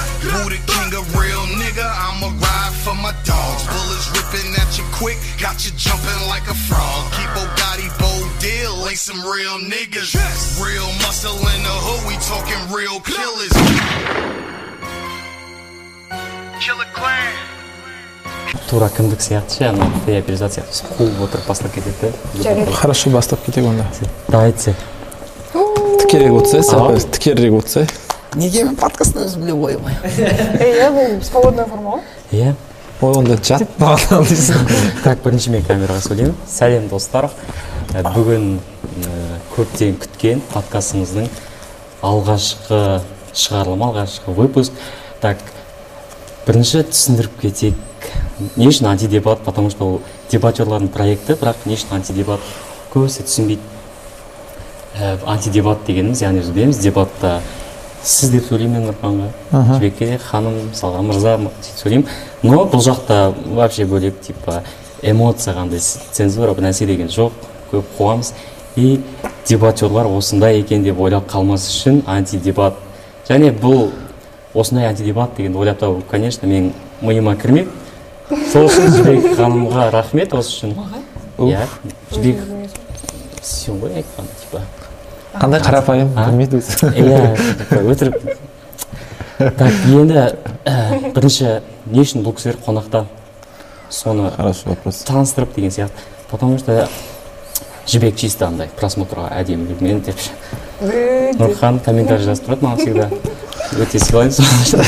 Who the king of real nigga? I'ma ride for my dogs. Bullets ripping at you quick, got you jumping like a frog. Keep Bugatti bold deal, ain't some real niggas. Real muscle in the hood, we talking real killers. Killer clan. тура кімдік сияқты ше ана фея перизат сияқты қуып отырып бастап кетеді да жарайды хорошо бастап кетейік онда давайте тікерек отырсай сапар тікерірек отырсай неге мен подкасттың өзін біле қоймай иә бұл свободная форма ғой иә ой онда жат так бірінші мен камераға сөйлеймін сәлем достар Ә, бүгін ә, көптен күткен подкастымыздың алғашқы шығарылымы алғашқы выпуск. Так бірінші түсіндіріп кетейік. Не үшін антидебат потому что ол дебатерлардың проекті бірақ не үшін антидебат көбісі түсінбейді. Ә, антидебат дегеніміз яғни біз білеміз дебатта сіз деп сөйлеймін мен нұрханға жібекке ханым мысалға мырза сөйтіп сөйлеймін. Но бұл жақта вообще бөлек типа эмоция қандай цензура бір нәрсе деген жоқ көп қуамыз. И дебатерлар осындай екен деп ойлап қалмас үшін антидебат. Және бұл осындай антидебат дегенді ойлап табу конечно менің миыма кірмеді сол үшін жібек ханымға рахмет осы үшін. Иә жібек. Сен ғой айтқан қандай қарапайым білмейді өзі. Иә өтірік. Так енді бірінші не үшін бұл кісілер қонақта? Соны хороший вопрос. таныстырып деген сияқты. Потому что жібек чисто андай просмотрға әдемілігімен деп ше. нұрхан комментарий жазып тұрады маған всегда. Өте сыйлаймын соны.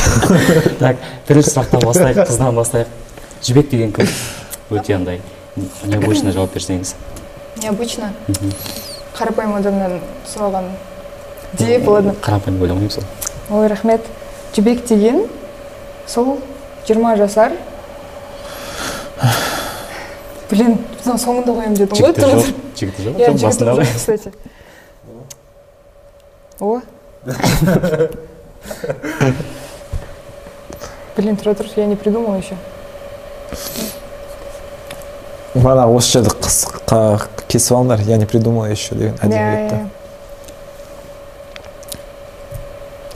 Так бірінші сұрақтан бастайық қыздан бастайық. Жібек деген кім? Өте андай необычно жауап берсеңіз. Необычно? Қарапайым адамнан сұраған деп ладно қарапайым ойламаймын сол ой рахмет. Жібек деген сол жиырма жасар. Блин мына соңында қоямын дедің ғой жігіті жоқ жігіті жоқ иә басында ғой кстати. О. Блин тұра тұр я не придумала еще. Мана осы жерді қысқа кесіп алыңдар я не придумал еще деген әдемі кетті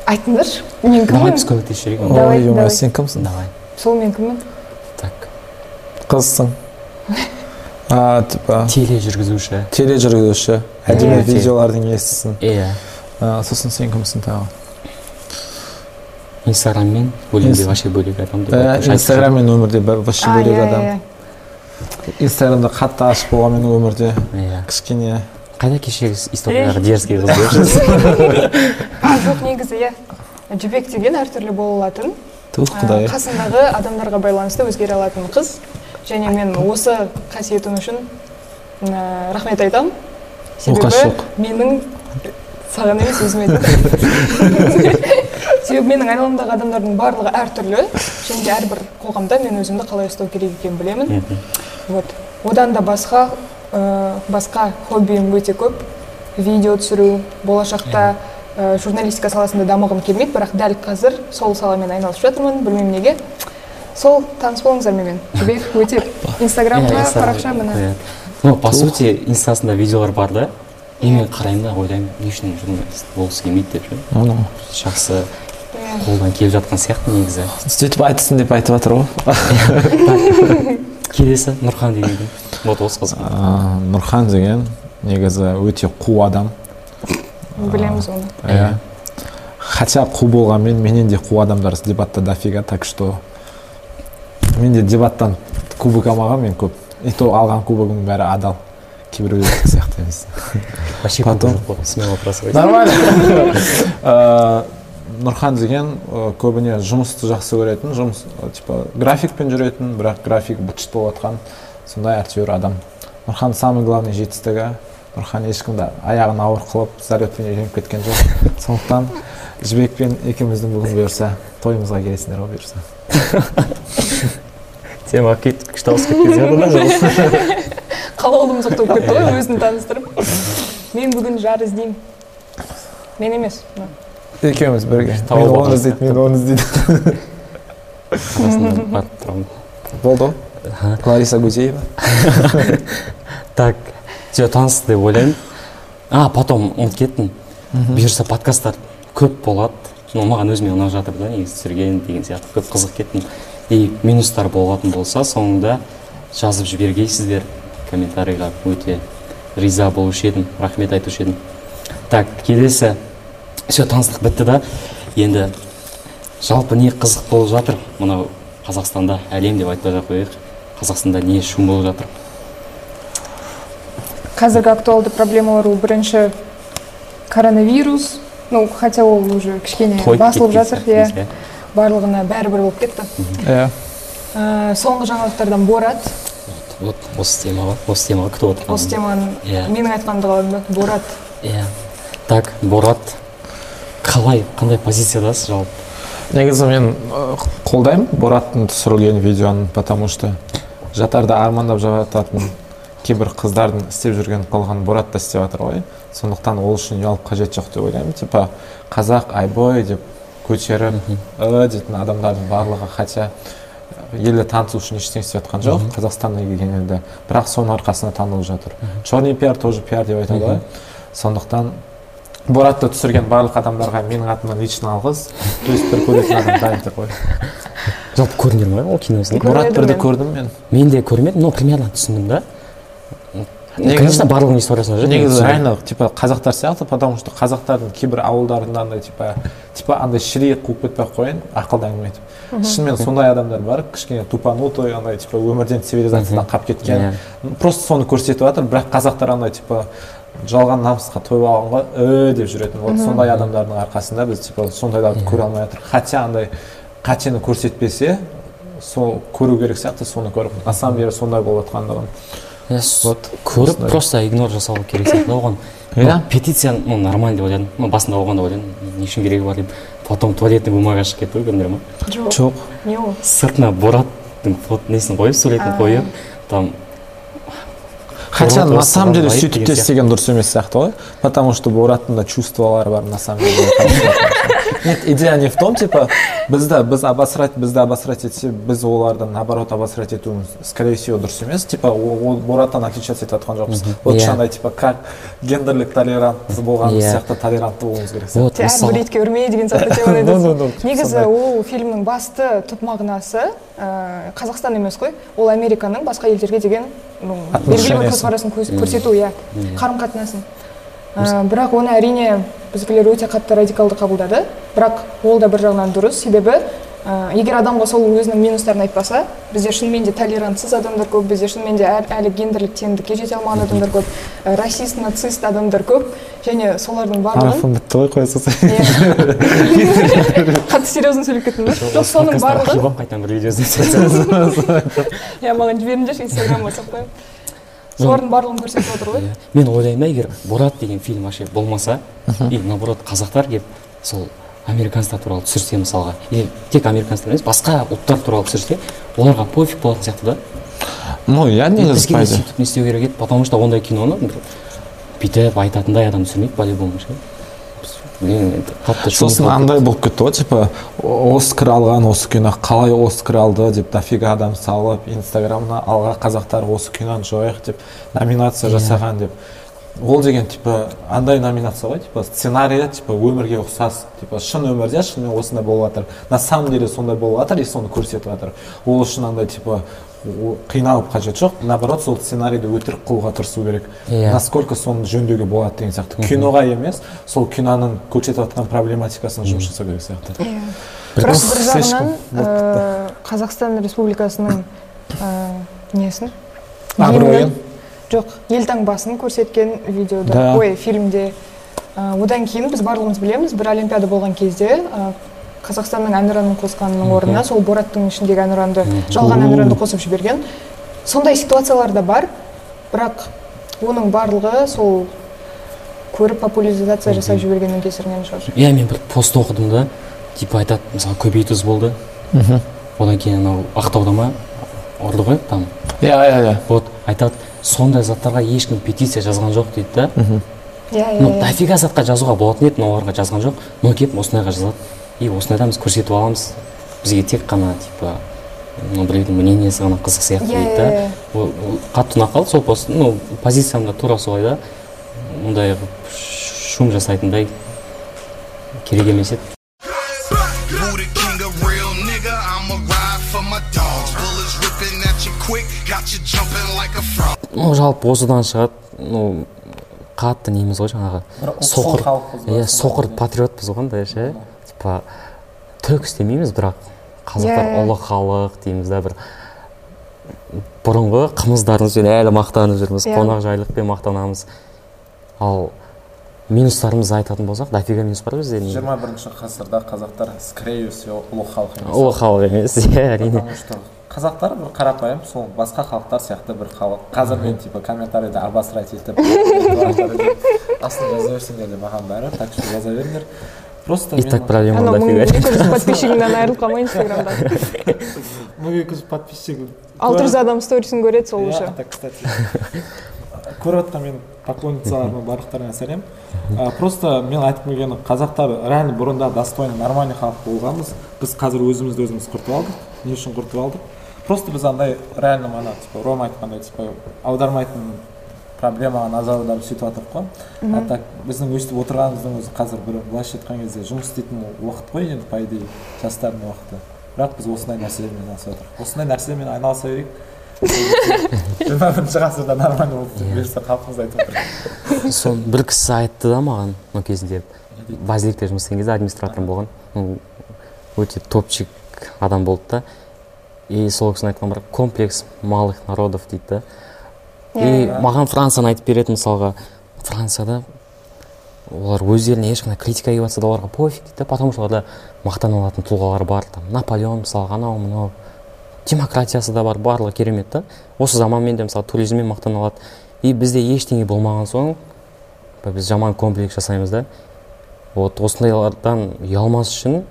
айтыңдаршы мен давай кіммін біз көмектесіп жіберейік Давай, ой ой давай. сен кімсің давай сол мен кіммін так қызсың а типа тележүргізуші тележүргізуші әдемі видеолардың иесісің иә А, сосын сен кімсің тағы инстаграммен Инс- вообще бөлек адам деп Ә, айтып жатыр. инстаграм мен өмірде вообще бөлек адам иә инстаграмда қатты ашық болғанмен өмірде иә. кішкене. Қайда кешегі историялар дерзкий қыз жоқ негізі иә. Жібек деген әртүрлі бола алатын тух құдай. қасындағы адамдарға байланысты өзгере алатын қыз. Және мен осы қасиетім үшін рахмет айтамын себебі жоқ. менің саған емес өзіме айтамын себебі менің айналамдағы адамдардың барлығы әртүрлі. Және де әрбір қоғамда мен өзімді қалай ұстау керек екенін білемін. Вот. Одан да басқа ә, басқа хоббиім өте көп. Видео түсіру болашақта ә, журналистика саласында дамығым келмейді. Бірақ дәл қазір сол саламен айналысып жатырмын. Білмеймін неге. Сол таныс болыңыздар менімен. Жібек өте инстаграмға парақша міне. Ну по сути инстасында видеолар бар да? Мен қараймын да ойлаймын не үшін журналист болғысы келмейді деп ше жақсы қолдан келіп жатқан сияқты негізі. Сөйтіп айтсын деп айтып жатыр ғой. Келесі нұрхан деген кім? Вот осы қыз. А, нұрхан деген негізі өте қу адам. Білеміз оны. иә. Хотя қу болғанмен менен де қу адамдар дебатта дофига так что менде дебаттан кубок алмаған мен көп. И то алған кубогымның бәрі адал. Кейбіреулер сияқты емес вообще Потом- смело спрашивай нормально. Нұрхан деген көбіне жұмысты жақсы көретін жұмыс типа графикпен жүретін бірақ график быт болып жатқан сондай әйтеуір адам. Нұрхан самый главный жетістігі. Нұрхан ешкімді аяғын ауыр қылып зарядпен үйреніп кеткен жоқ. Сондықтан жібекпен екеуміздің бүгін бұйырса тойымызға келесіңдер ғой бұйырса. Тема күшті ауысып кеткен сияқты да қалаулым соқтап кетті ғой өзін таныстырып. Мен бүгін жар іздеймін. Мен емес екеуміз бірге. Мен оны іздейді мен оны іздейді. Барып тұрамын болды ғой. Лариса гузеева так жоқ танысты деп ойлаймын. А потом ұмытып кеттім. Бұйырса подкасттар көп болады. Ну маған өзіме ұнап жатыр да негізі түсірген деген сияқты көп қызығып кеттім. И минустар болатын болса соңында жазып жібергейсіздер. Комментарийға өте риза болушы едім рахмет айтушы едім. Так келесі. Все таныстық бітті да? Енді жалпы не қызық болып жатыр? Мынау қазақстанда әлем деп айтпай ақ қояйық. Қазақстанда не шум болып жатыр? Қазіргі актуалды проблемалар ол бірінші коронавирус. Ну хотя ол уже кішкене басылып жатыр сияқтымыз, иә. барлығына бәрібір болып кетті. Иә соңғы жаңалықтардан борат. Вот осы темаға осы темаға күтіп отырғанмын осы теманы Иә. менің айтқанымды қаладым да борат иә так борат қалай қандай позициядасыз жалпы негізі мен ы, қолдаймын бораттың түсірілген видеоны потому что жатарда армандап жататын кейбір қыздардың істеп жүрген қылығын борат та істеп жатыр ғой. Сондықтан ол үшін ұялып қажет жоқ деп ойлаймын. Типа қазақ айбой! деп көтеріп ы! дейтін адамдардың барлығы хотя елді таныту үшін ештеңе істеп жатқан жоқ. Қазақстанға келген елді бірақ соның арқасында танылып жатыр. Черный пиар тоже пиар деп айтады ғой. Сондықтан боратты түсірген барлық адамдарға менің атымнан лично алғыс. То есть бір көретін адам дайын тұр ғой. Жалпы көрдіңдер ма ол киносын борат бірді көрдім мен. Мен де көрмедім но примерно түсіндім да. Конечно барлығының историясын негізі реально типа қазақтар сияқты потому что қазақтардың кейбір ауылдарында андай типа типа андай шірей қуып кетпей ақ қояйын ақылды әңгіме айтып шынымен сондай адамдар бар кішкене тупанутой андай типа өмірден цивилизациядан қалып кеткен. Просто соны көрсетіп жатыр бірақ қазақтар андай типа жалған намысқа тойып алған ғой э деп жүретін. Вот сондай адамдардың арқасында біз типа сондайларды көре алмай жатырмық хотя андай қатені көрсетпесе сол көру керек сияқты соны көріп. На самом деле сондай болып жатқандығын вот көріп просто игнор жасау керек сияқты да оған. Иә. Ну, петиция ну нормально деп ойладым ну басында оған да ойладым не үшін керегі бар деп. Потом туалетный бумага шығып кетті ғой көрдіңдер ма жоқ. Жоқ. Не ол? Сыртына бораттың несін қойып суретін қойып там хотя на самом деле сөйтіп деген те істеген дұрыс емес сияқты ғой. Потому что бораттың да чувстволары бар на самом деле. нет идея не в том типа бізді біз обосрать бізді обосрать етсе біз оларды наоборот обосрать етуіміз. Скорее всего дұрыс емес. Типа ол бораттан отличаться етіп жатқан жоқпыз вот Иә. андай типа как гендерлік толерантты болғанымыз Иә. сияқты толерантты болуымыз керек сияқты вот әрбір мысалы итке үрме деген сияқты негізі ол фильмнің басты түп мағынасы ә, қазақстан емес қой. Ол американың басқа елдерге деген ну, белгілі бір көзқарасын көз- көрсету иә. Қарым қатынасын Ә, бірақ оны әрине біздікілер өте қатты радикалды қабылдады. Бірақ ол да бір жағынан дұрыс. Себебі ә, егер адамға сол өзінің минустарын айтпаса бізде шынымен де толерантсыз адамдар көп бізде шынымен де әр- әлі гендерлік теңдікке жете алмаған адамдар көп ә, расист нацист адамдар көп. Және солардың барлығын марафон бітті ғой қоя салсай қатты серьезно сөйлеп кеттім ба жоқ соның барлығы қайтадан бір видео иә маған жіберіңдерші инстаграмға салып қоямын солардың барлығын көрсетіп отыр ғой. Мен ойлаймын да егер борат деген фильм вообще болмаса и наоборот қазақтар келіп сол американецтер туралы түсірсе мысалға и тек американецтер емес басқа ұлттар туралы түсірсе оларға пофиг болатын сияқты да. Ну иә негізі бізге сөйтіп не істеу керек еді потому что ондай киноны бүйтіп айтатындай адам түсірмейді по любому ше. Қатты сосын андай болып кетті ғой типа оскар алған осы кино қалай оскар алды деп дофига адам салып инстаграмына алға қазақтар осы киноны жояйық деп номинация жасаған деп. Ол деген типа андай номинация ғой типа сценарийі типа өмірге ұқсас типа шын өмірде шынымен осындай болып жатыр. На самом деле сондай болып жатыр и соны көрсетіп жатыр. Ол үшін андай типа қиналып қажет жоқ. Наоборот сол сценарийді өтірік қылуға тырысу керек. Иә. насколько соны жөндеуге болады деген сияқты. Киноға емес сол киноның көрсетіп жатқан проблематикасына жұмыс жасау керек сияқты. Иә. Бірақ бір жағынан ә, қазақстан республикасының ә, несін? Абыройын жоқ елтаңбасын көрсеткен видеода. Да. ой фильмде. Ә, одан кейін біз барлығымыз білеміз бір олимпиада болған кезде қазақстанның әнұранын қосқанның орнына сол бораттың ішіндегі әнұранды жалған әнұранды қосып жіберген. Сондай ситуациялар да бар. Бірақ оның барлығы сол көріп популяризация жасап жібергеннің кесірінен шығар. Иә мен бір пост оқыдым да. Типа айтады мысалы көбейтұз болды. Одан кейін анау ақтауда ма ұрды ғой там. Иә иә иә вот айтады сондай заттарға ешкім петиция жазған жоқ дейді да. Иә ну иә дофига затқа жазуға болатын еді но оларға жазған жоқ. Но келіп осындайға жазады. И осындайда біз көрсетіп аламыз. Бізге тек қана типа ну біреудің мнениесі ғана қызық сияқты Иә, дейді иә, да. иә. ол қатты ұнап қалды сол пост ну позициям да тура солай да. Ондай қылып шум жасайтындай керек емес еді. Ну жалпы осыдан шығады ну қатты неміз ғой жаңағы. Соқыр. иә соқыр ғой. патриотпыз ғой андай ше? Типа түк істемейміз бірақ қазақтар Иә, иә. ұлы халық дейміз да бір. Бұрынғы қымыздарымызбен әлі мақтанып жүрміз Иә. қонақжайлықпен мақтанамыз. Ал минустарымызды айтатын болсақ дофига минус бар бізде жиырма бірінші ғасырда қазақтар скорее всего ұлы халық емес. Ұлы халық емес иә әрине. Потому что қазақтар бір қарапайым сол басқа халықтар сияқты бір халық. Қазір мен типа комментарийде обосрать етіп астына жаза берсеңдер де маған бәрі так что жаза беріңдер просто и так мен проблема анау мың екі жүз подписчигіңнен айырылып қалма инстаграмда мың екі жүз подписчик алты жүз адам сторисін көреді сол уже. Это кстати. Көріп жатқан менің поклонницаларыма барлықтарына сәлем А, просто мен айтқым келгені қазақтар реально бұрында достойный нормальный халық болғанбыз. Біз қазір өзімізді өзіміз құртып алдық не үшін құртып алдық. Просто біз андай реально мана типа рома айтқандай типа аудармайтын проблемаға назар аударып сөйтіп жатырмық қой. А так біздің өйстіп отырғанымыздың өзі қазір бір былайша айтқан кезде жұмыс істейтін уақыт қой енді по идее жастардың уақыты. Бірақ біз осындай нәрселермен айналысып жатырмық осындай нәрселермен айналыса берейік. Жиырма бірінші ғасырда нормально болып берсе халқымыз айтып отыр. Сол бір кісі айтты да маған ол кезінде базиликте жұмыс істеген кезде администраторым болған. Ну, өте топчик адам болды да. И сол кісінің айтқан бір комплекс малых народов дейді да. И маған францияны айтып береді мысалға. Францияда олар өздеріне ешқандай критика келіп жатса да оларға пофиг дейді да потому что оларда мақтана алатын тұлғалар бар там наполеон мысалға анау мынау. Демократиясы да бар барлығы керемет та. Осы заманмен де мысалы туризммен мақтана алады. И бізде ештеңе болмаған соң біз жаман комплекс жасаймыз да. Вот осындайлардан ұялмас үшін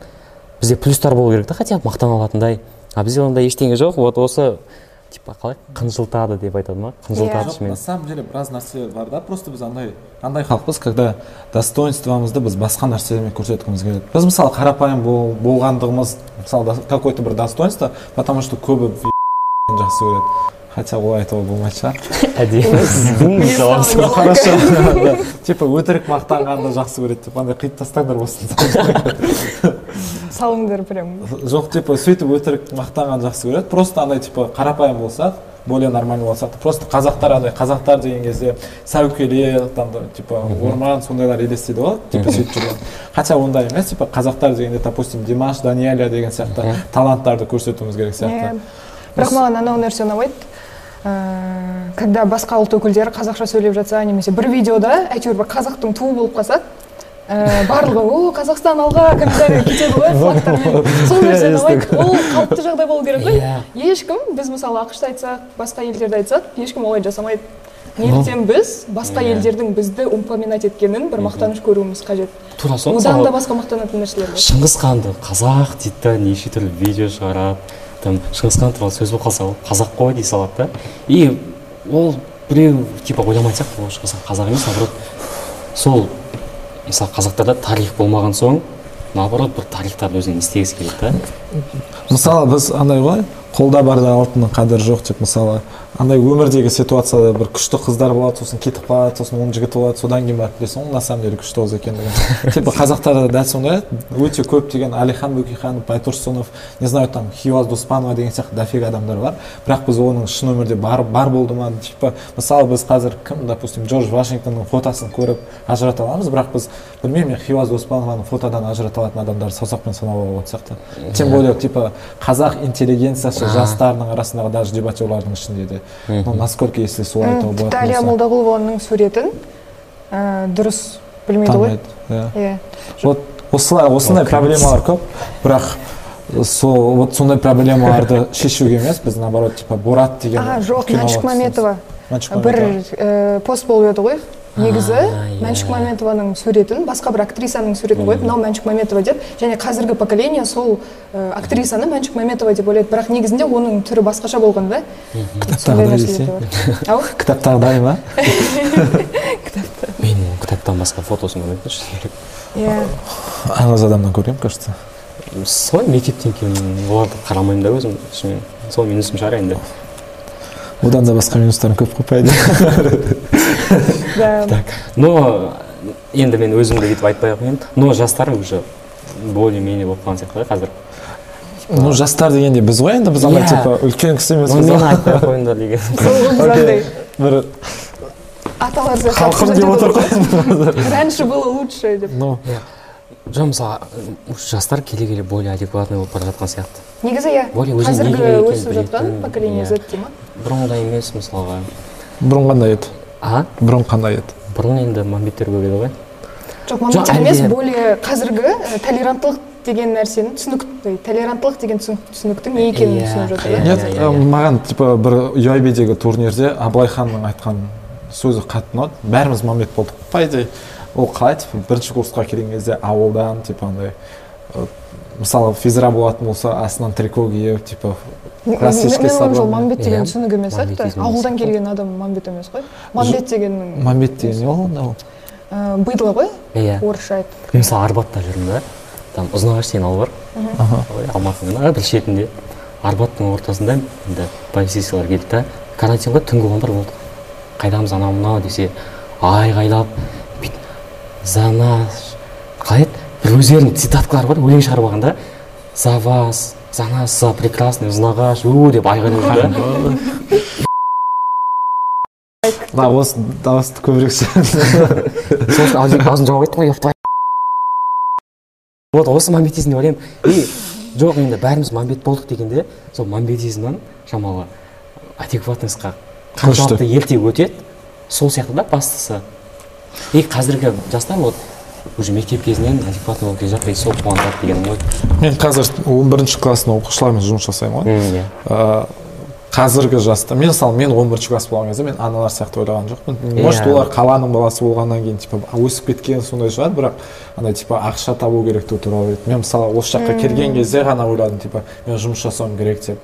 бізде плюстар болу керек та хотя бы мақтана алатындай. А бізде ондай ештеңе жоқ. Вот осы типа қалай? Қынжылтады деп айтады ма? Қынжылтады шынымен. на самом деле біраз нәрселер бар да. Просто біз андай андай халықпыз когда достоинствомызды біз басқа нәрселермен көрсеткіміз келеді. Біз мысалы қарапайым бол, болғандығымыз мысалы какой то бір достоинство потому что көбі жақсы көреді. Хотя олай айтуға болмайтын шығар әдемі. Сіздің хорошо. Типа өтірік мақтанғанды жақсы көреді деп андай қиып тастаңдар осыны салыңдар прям. Жоқ типа сөйтіп өтірік мақтанғанды жақсы көреді. Просто андай типа қарапайым болсақ более нормальный болсақ просто қазақтар андай қазақтар деген кезде сәукеле там да, типа орман сондайлар елестейді ғой типа сөйтіп жүрген. Хотя ондай емес типа қазақтар дегенде допустим димаш даниэля деген сияқты таланттарды көрсетуіміз керек Иә. сияқты. бірақ маған анау нәрсе ұнамайды. Ыыы когда басқа ұлт өкілдері қазақша сөйлеп жатса немесе бір видеода әйтеуір бір қазақтың туы болып қалса ыыы барлығы о қазақстан алға комментарий кетеді ғой флагтармен. Сол нәрсе ұнамайды ол қалыпты жағдай болу керек қой. Иә. ешкім біз мысалы ақшты айтсақ басқа елдерді айтсақ ешкім олай жасамайды. Неліктен біз басқа Иә. елдердің бізді упоминать еткенін бір мақтаныш көруіміз қажет. Тура сол одан да басқа мақтанатын нәрселер бар. Шыңғысханды қазақ дейді да неше түрлі видео шығарады. Там шыңғысхан туралы сөз болып қалса ол қазақ қой дей салады да. И ол біреу типа ойламайтын сияқты ол шыңғысхан қазақ емес наоборот. Сол мысалы қазақтарда тарих болмаған соң наоборот бір тарихтарды өзіне естігісі келеді да. Мысалы біз андай ғой қолда барда алтынның қадірі жоқ деп мысалы андай өмірдегі ситуацияда бір күшті қыздар болады сосын кетіп қалады сосын оның жігіті болады содан кейін барып білесің ғой на самом деле күшті қыз екендігін. Типа қазақтарда дәл сондай өте көптеген әлихан бөкейханов байтұрсынов не знаю там хиуаз доспанова деген сияқты дофига адамдар бар. Бірақ біз оның шын өмірде бар, бар болды ма? Типа мысалы біз қазір кім допустим джордж вашингтонның фотосын көріп ажырата аламыз бірақ біз білмеймін мен хиуаз доспанованың фотодан ажырата алатын адамдарды саусақпен санауға болады сияқты. Тем более типа қазақ интеллигенциясы жастарының арасындағы даже дебатерлардың ішінде де. Ну насколько если солай айтуға тіпті болатын әлия болса молдағұлованың суретін ыыы дұрыс білмейді ғой. Иә иә вот осылай осындай проблемалар көп. Бірақ сол вот сондай проблемаларды шешуге емес біз наоборот типа борат деген а жоқ мәншүк мәметова бір ә, пост болып еді ғой. Негізі иә. мәншүк мәметованың суретін басқа бір актрисаның суретін қойып мынау мәншүк мәметова деп және қазіргі поколение сол ә, актрисаны мәншүк мәметова деп ойлайды. Бірақ негізінде оның түрі басқаша болған да. Ау? Кітаптағыдай ма мен кітаптан басқа фотосын көрмеппін шыны иә. Аңыз адамнан көремін кажется. Солай мектептен кейін оларды қарамаймын да өзім. Шынымен сол минусым шығар енді. Одан да басқа минустарым көп қой по идее да. Так. Но енді мен өзімді бүйтіп айтпай ақ қояйын. Но жастар уже более менее болып қалған сияқты ғой қазір. Ну жастар дегенде біз ғой енді біз андай Иә. типа үлкен кісі емеспіз мені ғой. айтпай ақ қойыңдар деген. Бір аталар халқым деп отыр ғой. раньше было лучше деп. Ну. Жоқ мысалы жастар келе келе более адекватный болып бара жатқан сияқты. Негізі иә қазіргі өсіп жатқан поколение иә. z дей ма бұрынғыдай емес мысалға. Бұрын қандай еді? А? Бұрын қандай еді? Бұрын енді мамбеттер көп еді ғой. Жоқ мамбеттер емес более қазіргі э, толеранттылық деген нәрсенің түсінік толеранттылық деген түсінік- түсініктің не екенін Иә, түсініп жатыр иә, да нет иә. маған типа бір юайбидегі турнирде абылай ханның айтқан сөзі қатты ұнады. Бәріміз мамбет болдық. По идее ол қалай типа бірінші курсқа келген кезде ауылдан типа андай мысалы физра болатын болса астынан трико киіп типа классический мен ойымша мамбет деген Иә, түсінік емес сияқты ауылдан келген адам мамбет емес қой. Мамбет дегеннің мамбет деген не ол онда ол? Э, быдло ғой иә. орысша айт мысалы арбатта жүрмін да. Там ұзынағаш деген ауыл бар. Алматының бір шетінде. Арбаттың ортасында енді полицейскийлар келді да. Карантин ғой түнгі он бір болды. Қайдамыз анау мынау десе айғайлап бүйтіп за наш қалай еді? Бір өздерінің цитаткалары бар өлең шығарып алған да. За вас за нас за прекрасный ұзынағаш у деп айғайлап жүр да. дауыс дауысты көбірек шығарды сол үшін аузын жауып кеттім ғой вот осы мамбетизм деп ойлаймын. И жоқ енді бәріміз мамбет болдық дегенде сол мамбетизмнан шамалы адекватностьқа қаншалықты ерте өтеді сол сияқты да бастысы. И қазіргі жастар вот уже мектеп кезінен адекватный болып келе жатыр и сол қуантады дегенім ғой мен қазір он бірінші класстың оқушыларымен жұмыс жасаймын ғой. Иә. Ә, қазіргі жаста мен мысалы мен он бірінші класс болған кезде мен аналар сияқты ойлаған жоқпын. Может Иә. олар қаланың баласы болғаннан кейін типа өсіп кеткен сондай шығар бірақ андай типа ақша табу керектігі туралы ойлайды мен мысалы осы жаққа келген кезде ғана ойладым типа мен жұмыс жасауым керек деп.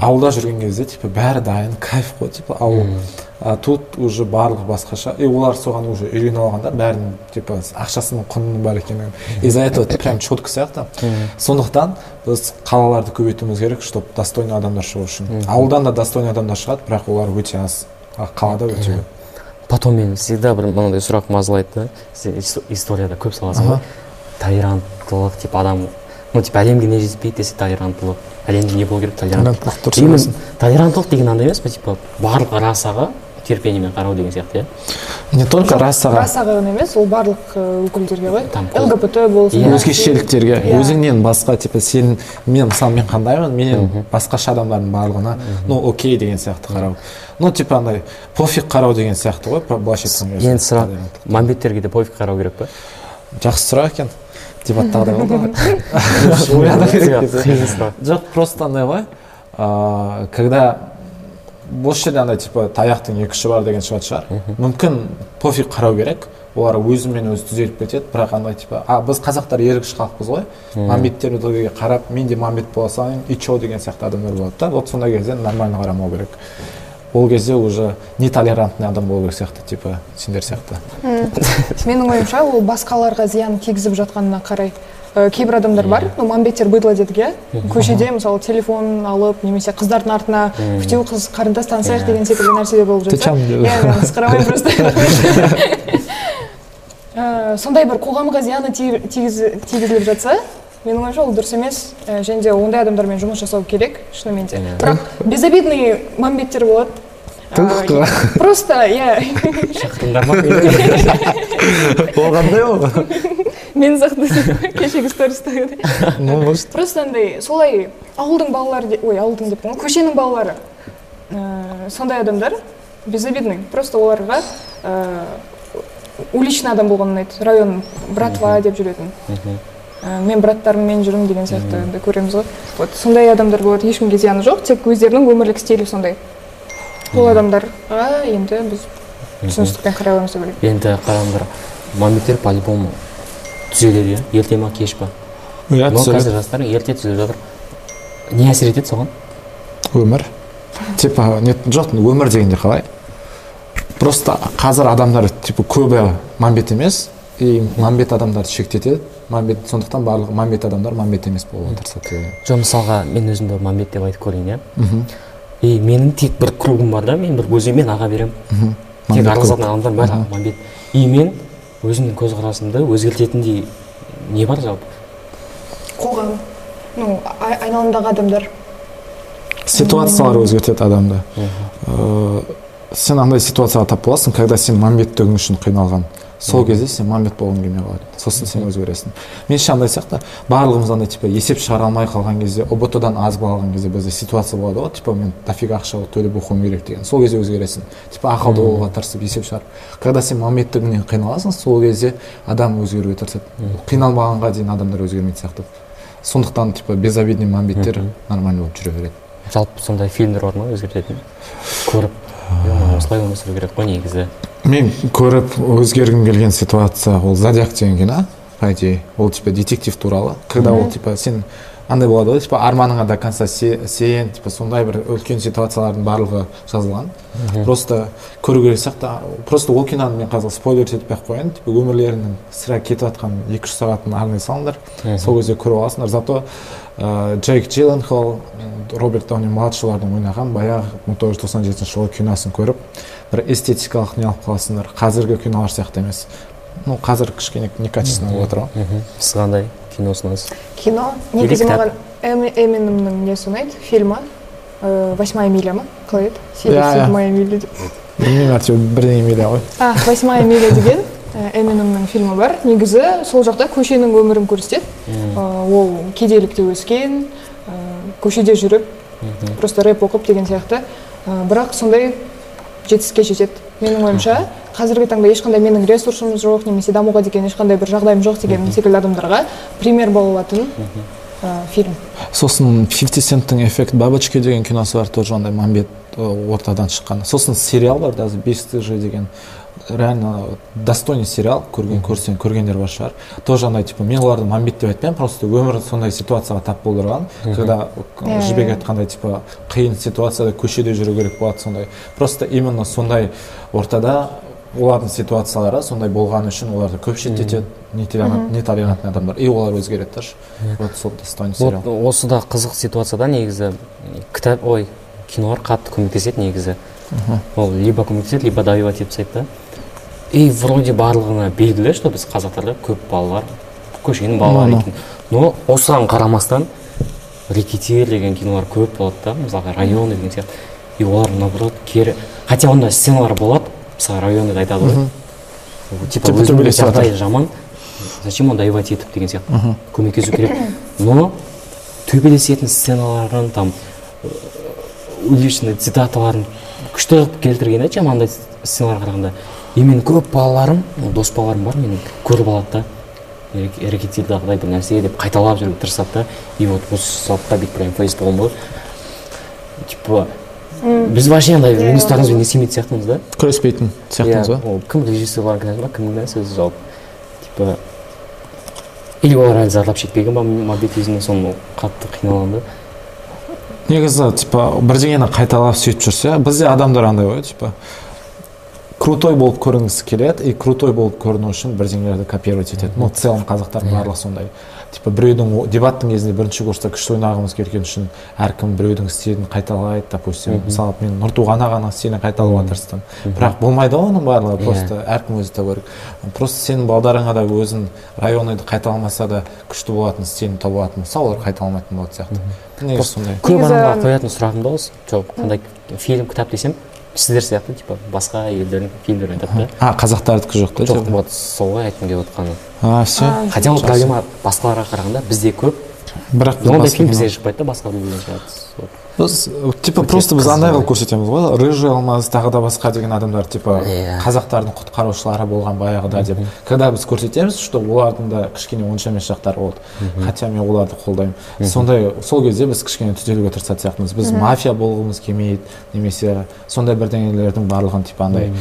Ауылда жүрген кезде типа бәрі дайын кайф қой типа ауыл. А тут уже барлығы басқаша. И олар соған уже үйреніп алған да бәрінің типа ақшасының құнының бар екенін из за этого прям четко сияқты. Сондықтан біз қалаларды көбейтуіміз керек чтобы достойный адамдар шығу үшін. Ауылдан да достойный адамдар шығады бірақ олар өте аз. А қалада өте көп. Потом мен всегда бір мынандай сұрақ мазалайды да. Историяда көп саласың ғой толеранттылық типа адам ну типа әлемге не жетіспейді десе толеранттылық әлемде не болу керек? Толеранттылық толеранттылық деген андай емес па типа барлық расаға терпениемен қарау деген сияқты иә? Не только расаға. Расаға ғана емес ол барлық өкілдерге ғой. Там лгбт болсын өзгешеліктерге Иә. өзіңнен басқа типа сен мен мысалы мен қандаймын менен басқаша адамдардың барлығына ну окей деген сияқты қарау. Ну типа андай пофиг қарау деген сияқты ғой былайша айтқан кезде енді сұрақ мамбеттерге де пофиг қарау керек па? Жақсы сұрақ екен дебаттағыдай болды ғой ойлану керек жоқ просто андай ғой когда осы жерде андай типа таяқтың екі ұшы бар деген шығатын шығар. Мүмкін пофиг қарау керек. Олар өзімен өзі түзеліп кетеді. Бірақ андай типа а біз қазақтар ергіш халықпыз ғой. Мамбеттерге қарап мен де мамбет бола салайын и че деген сияқты адамдар болады да. Вот сондай кезде нормально қарамау керек. Ол кезде уже нетолерантный адам болу керек сияқты типа сендер сияқты. Менің ойымша ол басқаларға зиян тигізіп жатқанына қарай Э, кейбір адамдар бар. Ну мамбеттер быдло дедік иә көшеде мысалы телефон алып немесе қыздардың артына күйеу қыз қарындас танысайық деген секілді нәрселер болып жатса иә просто. Э, сондай бір қоғамға зияны ти- тигіз- тигізіліп жатса менің ойымша ол дұрыс емес. Э, және де ондай адамдармен жұмыс жасау керек шынымен де. Бірақ безобидный мамбеттер болады. Просто иә. Шақырыңдар ма? Мені? ол қандай ол мен сияқты кешегі стористағы ну может. Просто андай солай ауылдың балалары ой ауылдың деп көшенің балалары ә, сондай адамдар безобидный. Просто оларға ә, уличный адам болған ұнайды район братва деп жүретін. Ә, мен браттарыммен жүрмін деген сияқты көреміз ғой. Вот сондай адамдар болады ешкімге зияны жоқ тек өздерінің өмірлік стилі сондай. Ол адамдарға енді біз түсіністікпен қарай аламыз деп ойлаймын. Енді қараңдар мамбеттер по любому түзеледі иә? Ерте ма кеш па? Иә түзеледі. қазір жастар ерте түзеліп жатыр. Не әсер етеді соған? Өмір. Типа не жоқ өмір дегенде қалай? Просто қазір адамдар типа көбі мамбет емес и мамбет адамдарды шектетеді. Мамбет сондықтан барлығы мамбет адамдар мамбет емес болуға тырысады жоқ мысалға мен өзімді мамбет деп айтып көрейін иә? И менің тек бір кругым бар да мен бір өзімен аға беремін. Тек араласатын адамдар бәрі мамбет и мен өзімнің көзқарасымды өзгертетіндей не бар жалпы? Қоғам. Ну ай- айналамдағы адамдар. Ситуациялар өзгертеді адамды. Э, сен андай ситуацияға тап боласың когда сен мәмбеттігің үшін қиналған. Сол кезде сен мәмбет болғың келмей қалады. Сосын сен өзгересің меніңше андай сияқты барлығымыз андай типа есеп шығара алмай қалған кезде ұбт дан аз қалған кезде бізде ситуация болады ғой типа мен дофига ақша төлеп оқуым керек деген. Сол кезде өзгересің типа ақылды болуға тырысып есеп шығарып. Когда сен мәмбеттігіңнен қиналасың сол кезде адам өзгеруге тырысады. Қиналмағанға дейін адамдар өзгермейтін сияқты. Сондықтан типа безобидный мәмбеттер нормально болып жүре береді. Жалпы сондай фильмдер бар ма өзгертетін? Көріп «Е, мынау осылай өмір сүру керек қой негізі. Мен көріп өзгергім келген ситуация ол зодиак деген кино по идее ол типа детектив туралы. Когда ол типа сен андай болады ғой типа арманыңа до конца се- сен типа сондай бір үлкен ситуациялардың барлығы жазылған. Просто көру керек сияқты. Просто ол киноны мен қазір спойлер етпей ақ қояйын. Типа өмірлерінің сірә кетіп жатқан екі үш сағатын арнай салыңдар. Сол кезде көріп аласыңдар. Зато ә, джейк джилленхол роберт дауни младшылардың ойнаған баяғы мың тоғыз жүз тоқсан жетінші жылғы киносын көріп бір эстетикалық не алып қаласыңдар? Қазіргі кинолар сияқты емес. Ну қазір кішкене некачественно болып жатыр ғой мхм сіз қандай кино ұсынасыз? Кино? Негізі маған Эми- эминемнің несі ұнайды фильмі. Э, восьмая миля ма? Қалай еді? Иә, иә. седьмая миля деп. Білмеймін әйтеуір бірдеңе миля ғой. А восьмая миля деген э, эминемнің фильмі бар. Негізі сол жақта көшенің өмірін көрсетеді. Э, ол кедейлікте өскен көшеде жүріп просто рэп оқып деген сияқты. Бірақ сондай жетістікке жетеді. Менің ойымша қазіргі таңда ешқандай менің ресурсым жоқ немесе дамуға деген ешқандай бір жағдайым жоқ деген секілді адамдарға пример бола алатын фильм. Сосын 50 центтің эффект бабочки деген киносы бар тоже андай мәмбет э, ортадан шыққан. Сосын сериал бар даже бесстыжие деген. Реально достойный сериал көрген көрсең көргендер бар шығар. Тоже андай типа мен оларды мәмбет деп айтпаймын просто өмір сондай ситуацияға тап болдырған. Когда жібек айтқандай типа қиын ситуацияда көшеде жүру керек болады сондай. Просто именно сондай ортада олардың ситуациялары сондай болғаны үшін оларды көп шеттетеді нетолерант- нетолерантный адамдар. И олар өзгереді даже вот сол достойный сериал. вот осы да қызық ситуацияда негізі кітап ой кинолар қатты көмектеседі негізі. Ол либо көмектеседі либо добивать етіп тастайды да? И вроде барлығына белгілі что біз қазақтарда көп балалар көшенің балалары екен. Но осыған қарамастан рэкетир деген кинолар көп болады да мысалға район деген сияқты. И олар наоборот кері хотя ондай сценалар болады мысалы районда айтады ғой. Типа өзінің жағдайы жаман зачем онда добивать етіп деген сияқты көмектесу керек. Но төбелесетін сценаларын там э, уличный цитаталарын күшті қылып келтірген да жамандай сценаларға қарағанда. И менің көп балаларым дос балаларым бар менің көріп алады да. Рекетирдағыдай бір нәрсе деп қайталап жүруге тырысады да. И вот осы сабақта бүйтіп прям фейс болған ғой типа біз вообще андай Иә, минустарымызбен не істемейтін сияқтымыз да. Күреспейтін сияқтымыз Иә, ба? ол кім режиссерлар кінәсі ма кімнің кінәсі өзі жалпы. Типа или олар әлі зардап шекпеген ба кезінде соны қатты қиналған да. Негізі типа бірдеңені қайталап сөйтіп жүрсе бізде адамдар андай ғой типа. Крутой болып көрінгісі келеді. И крутой болып көріну үшін бірдеңелерді копировать етеді. Ну в целом қазақтар барлығы сондай. Типа біреудің дебаттың кезінде бірінші курста күшті ойнағымыз келген үшін әркім біреудің стилін қайталайды. Допустим мысалы мен нұртуған ағаның стилін қайталауға тырыстым бірақ болмайды ғой оның барлығы. Иә. просто әркім өзі табу керек просто сенің балдарыңа да өзің районныйды қайталамаса да күшті болатын стилін таба алатын болса олар қайталамайтын болатын сияқты. Негізі сондай. көп адамға қоятын сұрағым да осы. Жоқ қандай фильм кітап десем? Сіздер сияқты типа басқа елдердің фильмдерін айтады да. А қазақтардікі жоқ та жоқ вот сол ғой айтқым келіп отқаны. А все? Хотя ол проблема басқаларға қарағанда бізде көп. Бірақ ондай фильм бізде шықпайды да басқа. Біз типа просто біз андай қылып көрсетеміз ғой рыжий алмаз тағы да басқа деген адамдар типа Иә. қазақтардың құтқарушылары болған баяғыда деп. Когда біз көрсетеміз что олардың да кішкене онша емес жақтары болды хотя мен оларды қолдаймын. Сондай сол кезде біз кішкене түзелуге тырысатын сияқтымыз. Біз мафия болғымыз келмейді немесе сондай бірдеңелердің барлығын типа андай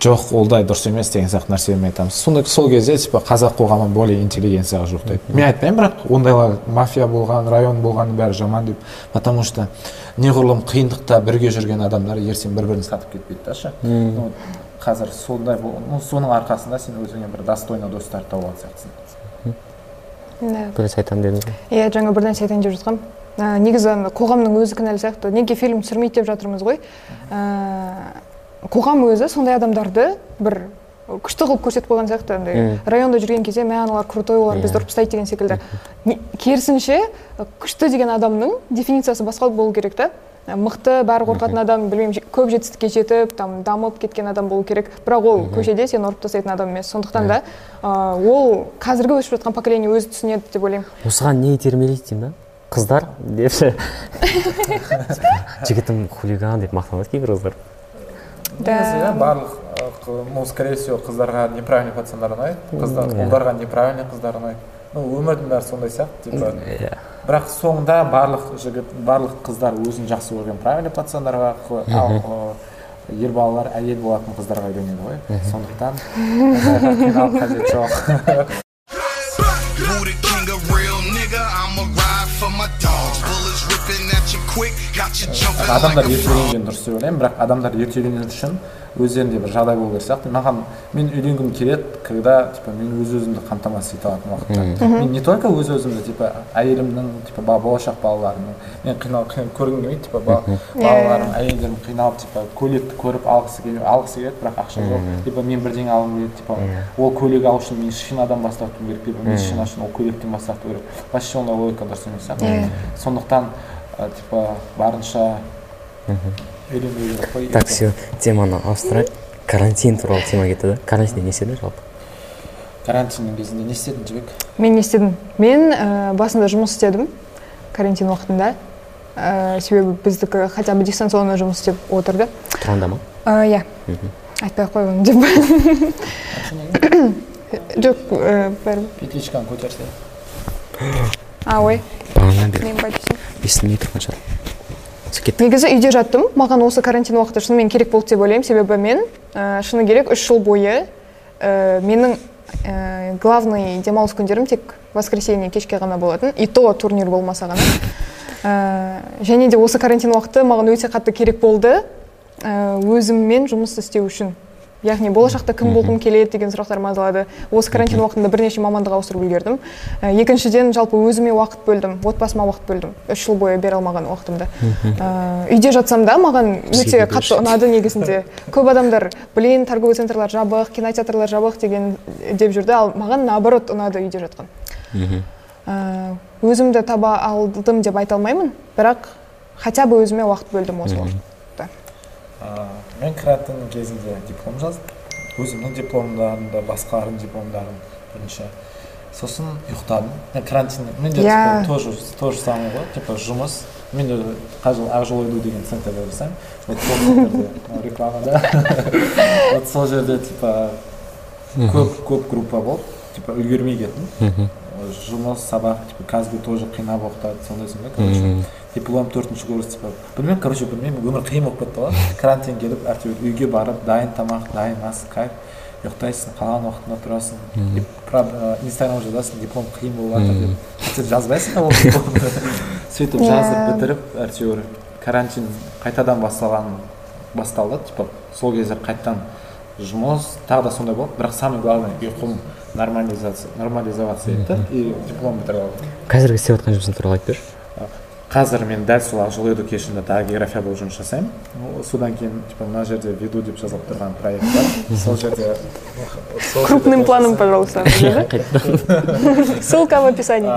жоқ олдай дұрыс емес деген сияқты нәрселермен айтамыз. Сондай сол кезде типа қазақ қоғамы более интеллигенцияға жуықтайды мен айтпаймын бірақ ондайлар мафия болған район болғанның бәрі жаман деп. Потому что неғұрлым қиындықта бірге жүрген адамдар ертең бір бірін сатып кетпейді да ше. Ну, қазір сондай бол- ну, соның арқасында сен өзіңе бір достойный достар тауып алған сияқтысың да. Бір нәрсе айтамын дедіңіз ғой. Иә жаңа бір нәрсе айтайын деп жатқанмын ә, негізі ана қоғамның өзі кінәлі сияқты. Неге фильм түсірмейді деп жатырмыз ғой? Ә, қоғам өзі сондай адамдарды бір күшті қылып көрсетіп қойған сияқты. Андай районда жүрген кезде мә аналар крутой олар бізді ұрып тастайды деген секілді. Керісінше күшті деген адамның дефинициясы басқа болу керек та. Мықты бәрі қорқатын адам білмеймін көп жетістікке жетіп там дамып кеткен адам болу керек. Бірақ ол көшеде сені ұрып тастайтын адам емес. Сондықтан да ол қазіргі өсіп жатқан поколение өзі түсінеді деп ойлаймын. Осыған не итермелейді деймін да? Қыздар деп. Жігітім хулиган деп мақтанады кейбір қыздар. Да. барлық ну скорее всего қыздарға неправильный пацандар ұнайды қыздар ұлдарға неправильный қыздар ұнайды ну өмірдің бәрі сондай сияқты типа иә бірақ соңында барлық жігіт барлық қыздар өзін жақсы көрген правильный пацандарға ал ер балалар әйел болатын қыздарға үйленеді ғой сондықтан қиналып қажет жоқ адамдар ерте үйленген дұрыс деп ойлаймын бірақ адамдар ерте үйлену үшін өздерінде бір жағдай болу керек сияқты. Маған мен үйленгім келеді когда типа мен өз өзімді қамтамасыз ете алатын уақытта. Мен не только өз өзімді типа әйелімнің типа ба- болашақ балаларымның мен қинал қин- көргім келмейді типа ба- балаларым әйелдерім қиналып типа көйлекті көріп алғысы келмей алғысы келеді бірақ ақша жоқ. Типа мен бірдеңе алғым келеді типа ол көйлек алу үшін мен шинадан бас тартуым керек либо мен шина үшін ол көйлектен бас тарту керек вообще ондай логика дұрыс емес сияқты. Сондықтан типа барынша үйлену керек қой так все теманы ауыстырайық карантин туралы тема кетті да? Карантинде не істедің жалпы карантиннің кезінде не істедің жібек мен не істедім мен ә, басында жұмыс істедім. Карантин уақытында. Ә, себебі біздікі хотя бы дистанционно жұмыс істеп отырды. Тұрғанда ма? Ә, иә. Айтпай ақ қой оны деп жоқ бәрібір. Петличканы көтерсе а ой. Бағана бері мен естілмей тұрған шығар негізі үйде жаттым. Маған осы карантин уақыты шынымен керек болды деп ойлаймын. Себебі мен ә, шыны керек үш жыл бойы ә, менің ә, главный демалыс күндерім тек воскресенье кешке ғана болатын. И то турнир болмаса ғана. Ә, және де осы карантин уақыты маған өте қатты керек болды. Ә, өзіммен жұмыс істеу үшін. Яғни болашақта кім болғым келеді деген сұрақтар мазалады осы карантин уақытында бірнеше мамандық ауыстырып үлгердім. Екіншіден жалпы өзіме уақыт бөлдім. Отбасыма уақыт бөлдім. Үш жыл бойы бере алмаған уақытымды. Ә, үйде жатсам да маған өте қатты ұнады негізінде. Көп адамдар блин торговый центрлар жабық кинотеатрлар жабық деген деп жүрді. Ал маған наоборот ұнады үйде жатқан. Ә, өзімді таба алдым деп айта алмаймын. Бірақ хотя бы өзіме уақыт бөлдім осы мен карантиннің кезінде диплом жаздым. Өзімнің дипломдарым да басқалардың дипломдарын бірінші. Сосын ұйықтадым. Мен карантин менде Иә. типа, тоже то же самое ғой. Типа жұмыс. Мен қазір ақжол иду деген центрде жасаймын. Вот сол центрде рекламада вот сол жерде типа көп көп группа болды. Типа үлгермей кеттім. Жұмыс сабақ типа қазір тоже қинап оқытады сондайсың да короче диплом төртінші курс типа білмеймін короче білмеймін өмір қиын болып кетті ғой карантин келіп әйтеуір үйге барып дайын тамақ дайын ас кайф. Ұйықтайсың қалған уақытында тұрасың. Инстаграм жазасың диплом қиын болып жатыр деп хотя жазбайсың да ол дипломды. Сөйтіп жазып Иә. бітіріп әйтеуір карантин қайтадан басталған басталды типа сол кезде қайтадан жұмыс тағы да сондай болды. Бірақ самое главное ұйқым нормализация нормализоваться етті и диплом бітіріп алдым. Қазіргі істеп жатқан жұмысың туралы айтып берші. Қазір мен дәл сол ақжол educationда тағы география болып жұмыс жасаймын содан кейін типа мына жерде веду деп жазылып тұрған проект бар. Сол жерде крупным планом пожалуйста ссылка в описании.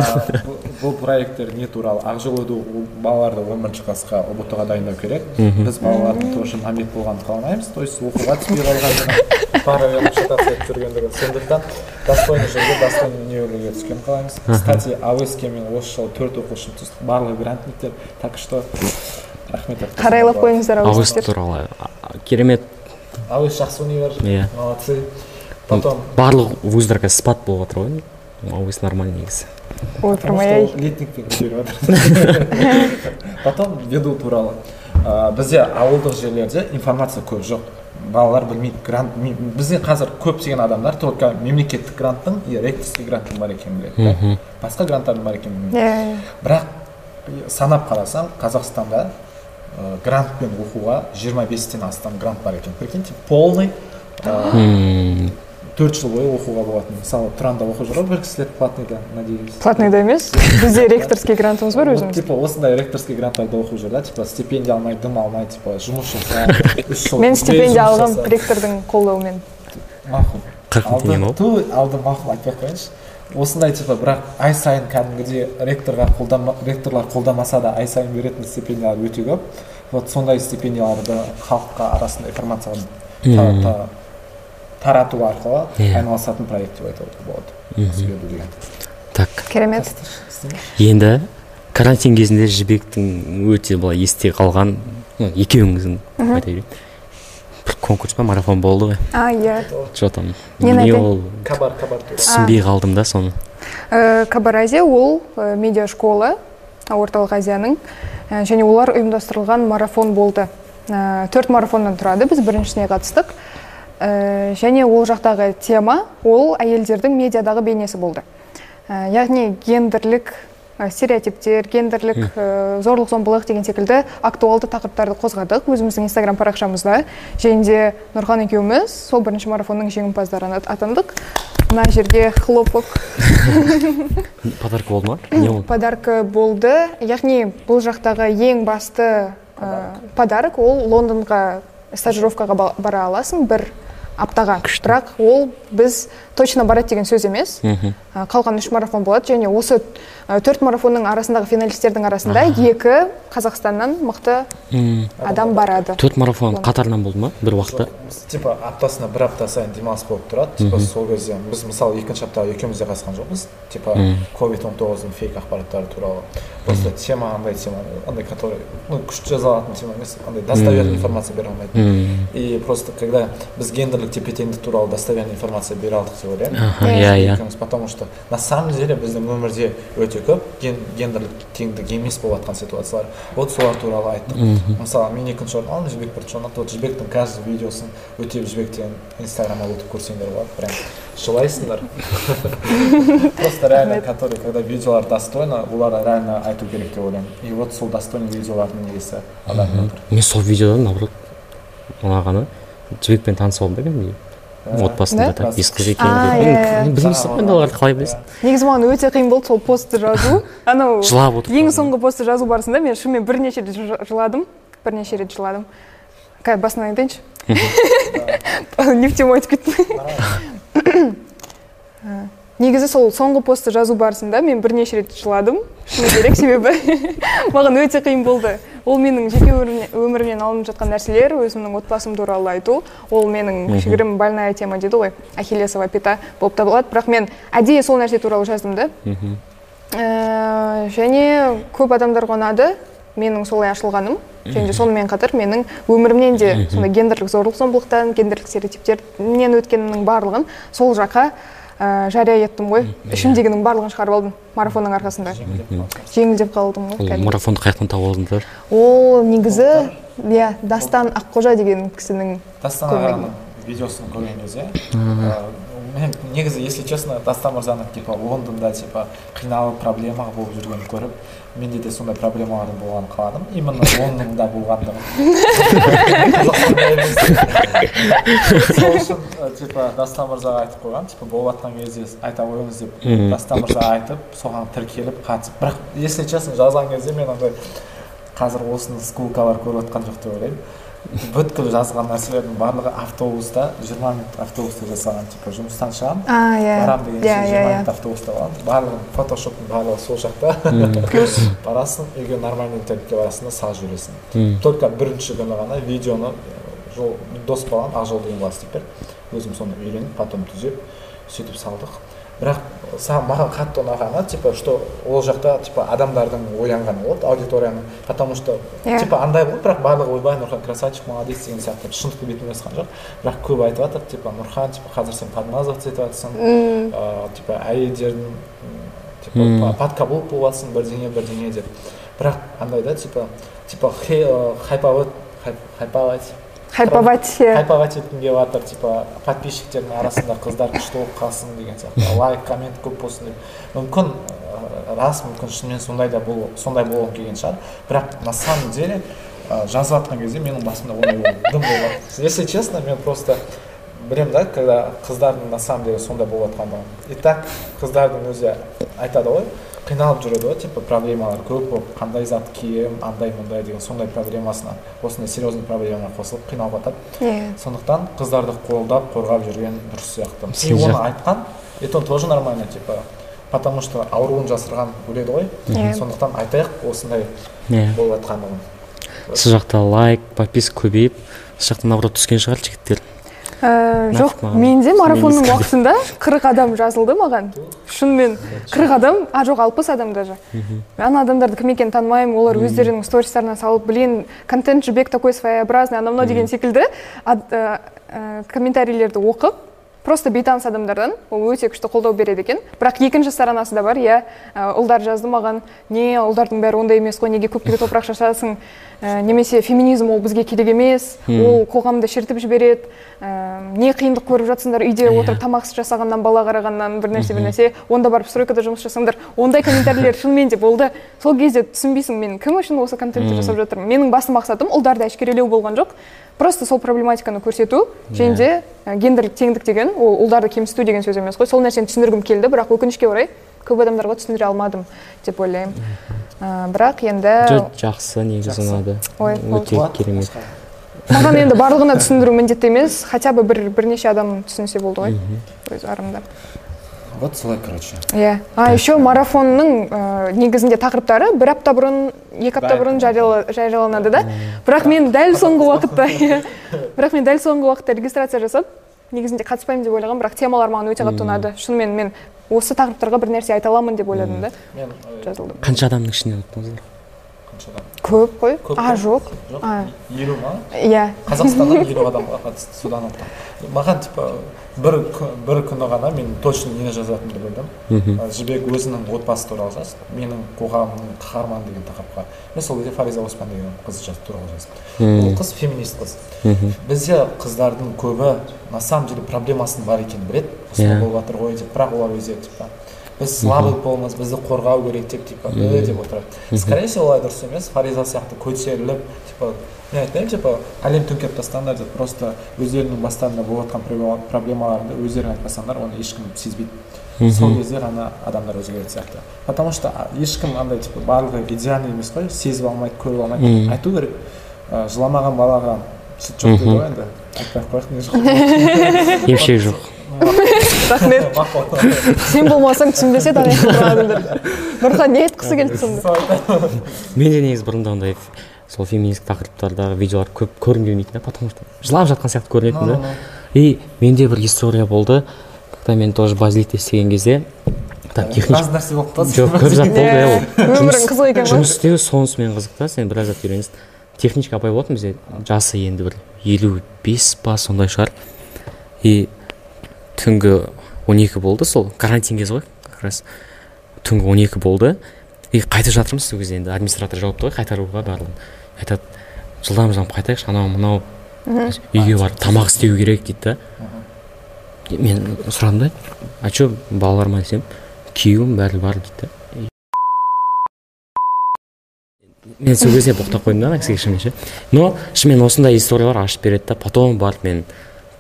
Бұл- проекттер не туралы. Ақжол ол балаларды он бірінші классқа ұбт ға дайындау керек. Біз балалардың тоже намет болғанын қаламаймыз. То есть оқуға түспей қалғандығын параллельно етіп жүргендігін сондықтан достойный жерге достойный универге түскенін қалаймыз. Кстати авеске мен осы жылы төрт оқушым түсті барлығы грантниктер так что рахмет қарайлап қойыңыздар ауыз ауыздар туралы а, керемет авес жақсы универ Иә. молодцы. Потом барлық вуздар қазір спад болып жатыр ғой ауыз нормально негізі ой Потому прям ай летникпен көтеріп жатыр потом веду туралы бізде ауылдық жерлерде информация көп жоқ. Балалар білмейді грант бізде қазір көптеген адамдар только мемлекеттік гранттың и ректорский гранттың бар екенін біледі да. басқа гранттардың бар екенін білмейді. Иә бірақ санап қарасаң қазақстанда ә, грантпен оқуға 25-тен астам грант бар екен. Прикиньте полный ә, Ммм, төрт жыл бойы оқуға болатын. Мысалы тұранда оқып жүр ғой бір кісілер платныйда надеюсь платныйда емес. Бізде ректорский грантымыз бар өзіміз типа осындай ректорский гранттарда оқып жүр да типа стипендия алмай дым алмай типа жұмыс жаса үш жыл мен стипендия жаса. ректордың қолдауымен. Мақұл. Қырық мың теңге ма ол? ту алды мақұл айтпай ақ қояйыншы. Осындай типа бірақ ай сайын кәдімгідей ректорға қолдама ректорлар қолдамаса да ай сайын беретін стипендиялар өте көп. Вот сондай стипендияларды халыққа арасында информацияны та- та- тарату арқылы Иә. айналысатын проект деп айтуға болады деген так. Керемет. Енді карантин кезінде жібектің өте былай есте қалған ну, екеуіңіздің айта берейін. Конкурс па марафон болды ғой. А иә. Че там не айтайын? ол кабар кабар. түсінбей қалдым да соны. Э, кабар азия ол э, медиа школа орталық азияның. Э, және олар ұйымдастырылған марафон болды. Э, төрт марафоннан тұрады біз біріншісіне қатыстық. Э, және ол жақтағы тема ол әйелдердің медиадағы бейнесі болды. Яғни гендерлік стереотиптер гендерлік э, зорлық зомбылық деген секілді актуалды тақырыптарды қозғадық. Өзіміздің инстаграм парақшамызда және де нұрхан екеуміз сол бірінші марафонның жеңімпаздары атандық. Мына жерге хлопок. Подарка болды ма? Не ол подарка болды. Яғни бұл жақтағы ең басты ә, подарок ол лондонға стажировкаға ба- бара аласың. Бір аптаға бірақ ол біз точно барады деген сөз емес. Ә, қалған үш марафон болады. Және осы төрт марафонның арасындағы финалистердің арасында екі қазақстаннан мықты адам барады. Төрт марафон қатарынан болды ма бір уақытта? Типа аптасына бір апта сайын демалыс болып тұрады. Типа сол кезде біз мысалы екінші аптаға екеуміз де қатысқан жоқпыз. Типа ковид он тоғыздың фейк ақпараттары туралы. Просто тема андай тема андай который ну күшті жаза алатын тема емес. Андай достоверный информация бере алмайтын. М, и просто когда біз гендерлік тепе теңдік туралы достоверный информация бере алдық деп ойлаймын иә иә потому что на самом деле біздің өмірде өте көп ген, гендерлік теңдік емес болып жатқан ситуациялар вот солар туралы айттық мысалы мен екінші орын алдым жібек бірінші орын алды вот жібектің каждый видеосын өтеп жібектен инстаграмға өтіп көрсеңдер болады прям жылайсыңдар просто реально который когда видеолар достойно олар реально айту керек деп ойлаймын и вот сол достойный видеолардың негесі адам мен сол видеодан наоборот ұнағаны жібекпен танысып алдым да кәдімгідей отбасында Да? бес қыз екен А, деп. Мен білмейсің ғой енді оларды қалай білесің негізі маған өте қиын болды сол постты жазу. Анау жылап отырып ең соңғы постты жазу барысында мен шынымен бірнеше рет жы- жыладым. Бірнеше рет жыладым. Қазір басынан айтайыншы не в тему айтып кеттім негізі сол соңғы постты жазу барысында мен бірнеше рет жыладым. Шыны керек себебі. Маған өте қиын болды. Ол менің жеке өмірімнен, алынып жатқан нәрселер өзімнің отбасым туралы айту. Ол менің кішігірім больная тема дейді ғой. Ахиллесова пята болып табылады. Бірақ мен әдейі сол нәрсе туралы жаздым да. Ә, және көп адамдарға ұнады менің солай ашылғаным. Және де сонымен қатар менің өмірімнен де сондай гендерлік зорлық зомбылықтан гендерлік стереотиптерден өткенімнің барлығын сол жаққа жария еттім ғой. Ішімдегінің барлығын шығарып алдым марафонның арқасында. Жеңілдеп қалдым ғой ол кәдімгі. марафонды қай жақтан тауып алдыңдар ол негізі иә дастан аққожа деген кісінің дастан ағаның видеосын көрген кезде ә, мен негізі если честно дастан мырзаны типа лондонда типа қиналып проблема болып жүргенін көріп менде де сондай проблемалардың болғанын қаладым именно лондонда болғандығын Қазақстанда емес. сол үшін типа дастан мырзаға айтып қойған типа болып жатқан кезде айта қойыңыз деп дастан мырза айтып соған тіркеліп қатысып. Бірақ если честно жазған кезде мен андай қазір осыны скулкалар көріп жатқан жоқ деп ойлаймын. Бүткіл жазған нәрселердің барлығы автобуста жиырма минут автобуста жасаған типа жұмыстан шығамын а иә. барамын деген иә соң иә жиырма иә. минут автобуста боламын барлығын фотошоптың барлығы сол жақта. Плюс. Барасың үйге нормальный интернетке барасың да салып жібересің. Только бірінші күні ғана видеоны э, жол дос балам ақжол деген бала істеп берді. Өзім соны үйреніп потом түзеп сөйтіп салдық. Бірақ саған маған қатты ұнағаны типа что ол жақта типа адамдардың ойланғаны болды аудиторияның потому что Иә. типа андай болды бірақ барлығы ойбай нұрхан красавчик молодец деген сияқты шындықты бетіме жазған жоқ. Бірақ көп айтып жатыр типа нұрхан типа қазір сен подмазываться етіп жатрсың М, ыыы типа әйелдердің типа па- подкаблук болып жатрсың бірдеңе бірдеңе деп. Бірақ андай да типа типа ы, хайповать хайп- хайповать. Хайповать иә хайповать еткім келіп жатыр типа подписчиктердің арасында қыздар күшті болып қалсын деген сияқты. Лайк коммент көп болсын деп. Мүмкін ы, рас мүмкін шынымен сондай да бол сондай болғым келген шығар. Бірақ на самом деле ы, жазып жатқан кезде менің басымда ондай дым болған если честно мен просто білемін да когда қыздардың на самом деле сондай болып жатқандығын и так қыздардың өзі айтады ғой қиналып жүреді ғой типа проблемалар көп болып қандай зат киемін андай мындай деген сондай проблемасына осындай серьезный проблемаға қосылып қиналып жатады иә сондықтан қыздарды қолдап қорғап жүрген дұрыс сияқты и оны айтқан это тоже нормально типа потому что ауруын жасырған өледі ғой Иә. сондықтан айтайық осындай иә болып жатқандығын сіз жақта лайк подписка көбейіп сіз жақта наоборот түскен шығар жігіттер Ә, жоқ менде марафонның уақытында қырық адам жазылды маған. Шынымен қырық адам а жоқ алпыс адам даже. Ана адамдарды кім екенін танымаймын олар өздерінің стористарына салып блин контент же бек такой своеобразный анау мынау деген секілді ә, ә, комментарийлерді оқып просто бейтаныс адамдардан ол өте күшті қолдау береді екен. Бірақ екінші сторонасы да бар иә. Ә, ұлдар жазды маған не ұлдардың бәрі ондай емес қой неге көптігі топырақ шашасың? Ә, немесе феминизм ол бізге керек емес ол қоғамды шертіп жібереді. Ә, не қиындық көріп жатсыңдар үйде отырып тамақ жасағаннан бала қарағаннан бір нәрсе бір нәрсе. Онда барып стройкада жұмыс жасаңдар ондай комментарийлер шынымен де болды. Сол кезде түсінбейсің мен кім үшін осы контентті жасап жатырмын. Менің басты мақсатым ұлдарды әшкерелеу болған жоқ. Просто сол проблематиканы көрсету және де ә, гендерлік теңдік деген ол ұлдарды кемсіту деген сөз емес қой. Сол нәрсені түсіндіргім келді бірақ өкінішке орай көп адамдарға түсіндіре алмадым деп ойлаймын. Ә, бірақ енді жақсы негізі ұнады. Ой, өте керемет. Маған енді барлығына түсіндіру міндетті емес хотя бы бір бірнеше адам түсінсе болды ғой. Өз арымда. Вот солай короче. Иә. А еще марафонның ә, негізінде тақырыптары бір апта бұрын екі апта бұрын жарияла- жарияланады да? Бірақ мен дәл соңғы уақытта иә. Бірақ мен дәл соңғы уақытта регистрация жасап негізінде қатыспаймын деп ойлағанмын бірақ темалар маған өте қатты ұнады. Шынымен мен осы тақырыптарға бір нәрсе айта аламын деп ойладым да. Мен э, жазылдым. Қанша адамның ішінен адам көп қой. А жоқ. Елу ма? Иә. Қазақстаннан елу адамға қатысты содан маған типа бір бір күні ғана мен точно нені жазатынымды білдім жібек өзінің отбасы туралы жазды. Менің қоғамның қаһарманы деген тақырыпқа. Мен сол кезде фариза оспан деген қыз туралы жаздым. Ол қыз феминист қыз. Бізде қыздардың көбі на самом деле проблемасының бар екенін біледі. Осылай Иә. болып жатыр ғой деп. Бірақ олар өздері типа біз слабый болмыз бізді қорғау керек деп типа «Э» деп отырады. Скорее всего олай дұрыс емес фариза сияқты көтеріліп типа мен айтпаймын типа әлем төңкеріп тастаңдар деп просто өздерінің бастарында болып жатқан проблема- проблемаларды өздері айтпасаңдар оны ешкім сезбейді. Сол кезде ғана адамдар өзгеретін сияқты. Потому что ешкім андай типа барлығы идеальный емес қой сезіп алмайды көріп алмайды. Айту керек. Жыламаған балаға сүт жоқ дейді ғой енді. Айтпай ақ қояйық не жоқ. Емшек жоқ. Рахмет сен болмасаң түсінбесе дағы адамдар нұрхан не айтқысы келді сонда менде негізі бұрында ондай сол феминистік тақырыптардағы видеолар көп көргім келмейтін да потому что жылап жатқан сияқты көрінетін да. И менде бір история болды. Когда мен тоже базиликте істеген кезде там нәрсе болып қалды. Жоқ көп зат болды иә ол. Өмірің қызық екен ғой. Жұмыс істеу сонысымен қызық та сен біраз зат үйренесің. Техничка апай болатын бізде жасы енді бір елу бес па сондай шығар. И түнгі он екі болды сол карантин кезі ғой как раз. Түнгі он екі болды. И қайтып жатырмыз сол кезде енді. Администратор жауапты ғой қайтаруға барлығын. Айтады жылдам жылдам қайтайықшы анау мынау үйге барып тамақ істеу керек дейді да. Мен сұрадым да а че балалар ма десем күйеуім бәрі бар дейді да. Мен сол кезде боқтап қойдым да ана кісіге шынымен ше но шынымен осындай историялар ашып береді да потом барып мен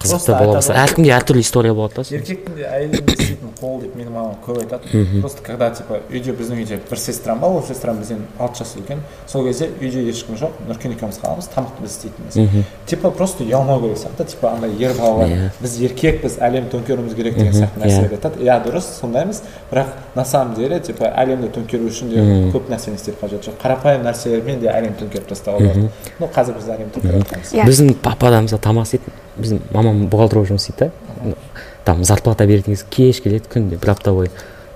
қызықты Просто бола бастады әркімде әртүрлі история болады да еркектің де әйелдің де істейтін қол деп менің мамам көп айтады. Просто когда типа үйде біздің үйде бір сестрам бар ол сестрам бізден алты жас үлкен. Сол кезде үйде ешкім жоқ нұркен екеуміз қаламыз тамақты біз істейтінбіз типа просто ұялмау керек сияқты типа андай ер балалар Иә. біз еркекпіз әлем төңкеруіміз керек деген сияқты Иә. нәрселерді айтады. Иә дұрыс сондаймыз. Бірақ на самом деле типа әлемді төңкеру үшін де көп нәрсені істеп қажеті жоқ қарапайым нәрселермен де әлем төңкеріп тастауға болады. Ну қазір біз әлем төңкеріп жатырмыз Иә. біздің папа да мысалы тамақ істейді біздің мамам бухгалтер болып жұмыс істейді да. Там зарплата беретін кезде кеш келеді күнде бір апта бойы.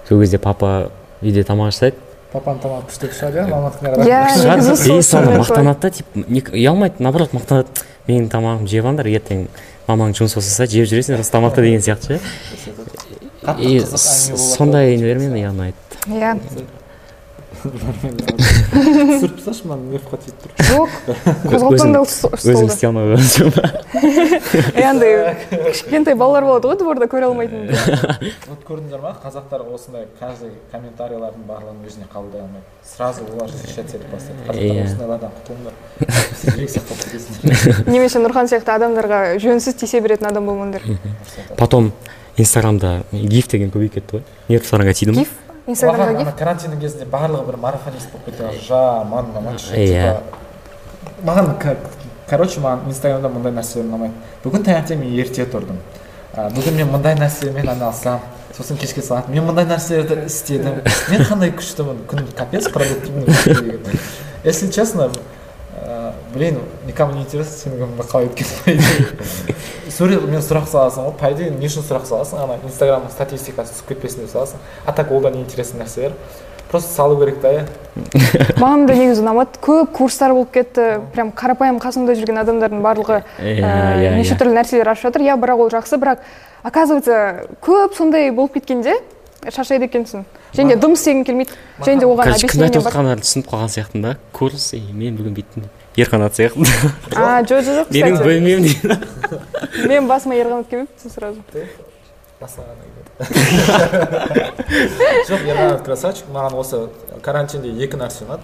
Сол кезде папа үйде тамақ жасайды. Папаның тамағы күшті шығар иә маманікіне Иә, соны мақтанады да типа не- ұялмайды наоборот мақтанады. Менің тамағымды жеп алыңдар ертең мамаң жұмыс болса жеп жүресіңдер осы тамақты деген сияқты ше сондай нелермен ұнайды иә. Түсіріп тасташы мынаны нервқа тиіп тұр жоқ өзім істей алмай қойған андай кішкентай балалар болады ғой дворда көре алмайтын вот көрдіңдер ма? Қазақтар осындай каждый комментарийлардың барлығын өзіне қабылдай алмайды сразу олар шет етіп бастайды. Қазақтар осындайлардан құтылыңдар. Кетесіңдер немесе нұрхан сияқты адамдарға жөнсіз тиісе беретін адам болмаңдар. Потом инстаграмда гиф деген көбейіп кетті ғой. Нерв сараңға тиді ма? Гиф? Инстаграмда ана карантиннің кезінде барлығы бір марафонист болып кетті. Жаман ұнамайды Иә. маған короче маған инстаграмда мындай нәрселер ұнамайды бүгін таңертең мен ерте тұрдым. Бүгін мен мындай нәрсемен айналысамын сосын кешке сағат мен мындай нәрселерді істедім. Мен қандай күштімін күн капец продуктивный. Если честно блин никому не интересно сенің өміріңде қалай өткен сурет мен сұрақ саласың ғой по идее не үшін сұрақ саласың ана инстаграмның статистикасы түсіп кетпесін деп саласың а так ол да неинтересный нәрселер просто салу керек та иә маған да негізі ұнамады. Көп курстар болып кетті. Прям қарапайым қасымда жүрген адамдардың барлығы Иә, неше түрлі нәрселер ашып жатыр. Иә бірақ ол жақсы. Бірақ оказывается көп сондай болып кеткенде шаршайды екенсің. Және де дым істегің келмейді. Және де оған объяснение түсініп қалған сияқтымын да курс и мен бүгін бүйттім деп ерқанат сияқты. А жоқ жоқ жоқ менің бөлмем дейді менің басыма ерқанат келмепті сразу. Жоқ ерқанат красавчик маған осы карантинде екі нәрсе ұнады.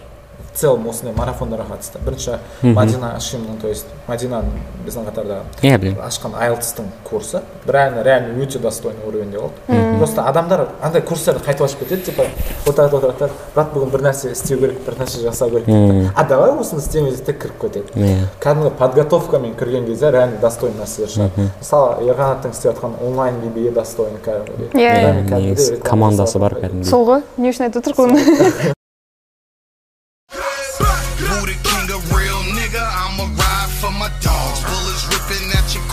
В целом осындай марафондарға қатысты бірінші мадина ашимның то есть мадинаның біздің қатарда иә білемін. Ашқан айлтстың курсы. Реально реально өте достойный уровеньде болды просто адамдар андай курстарды қайтып ашып кетеді типа отырады отырады да брат бүгін бір нәрсе істеу керек бір нәрсе жасау керек дейді а давай осыны істейміз дейді да кіріп кетеді иә кәдімгі подготовкамен кірген кезде реально достойный нәрселер шығады. Мысалы ерқанаттың істеп жатқан онлайн бибиі достойный кәдімгідей. Иә. Командасы бар кәдімгідей. Сол ғой не үшін айтып отырмын оны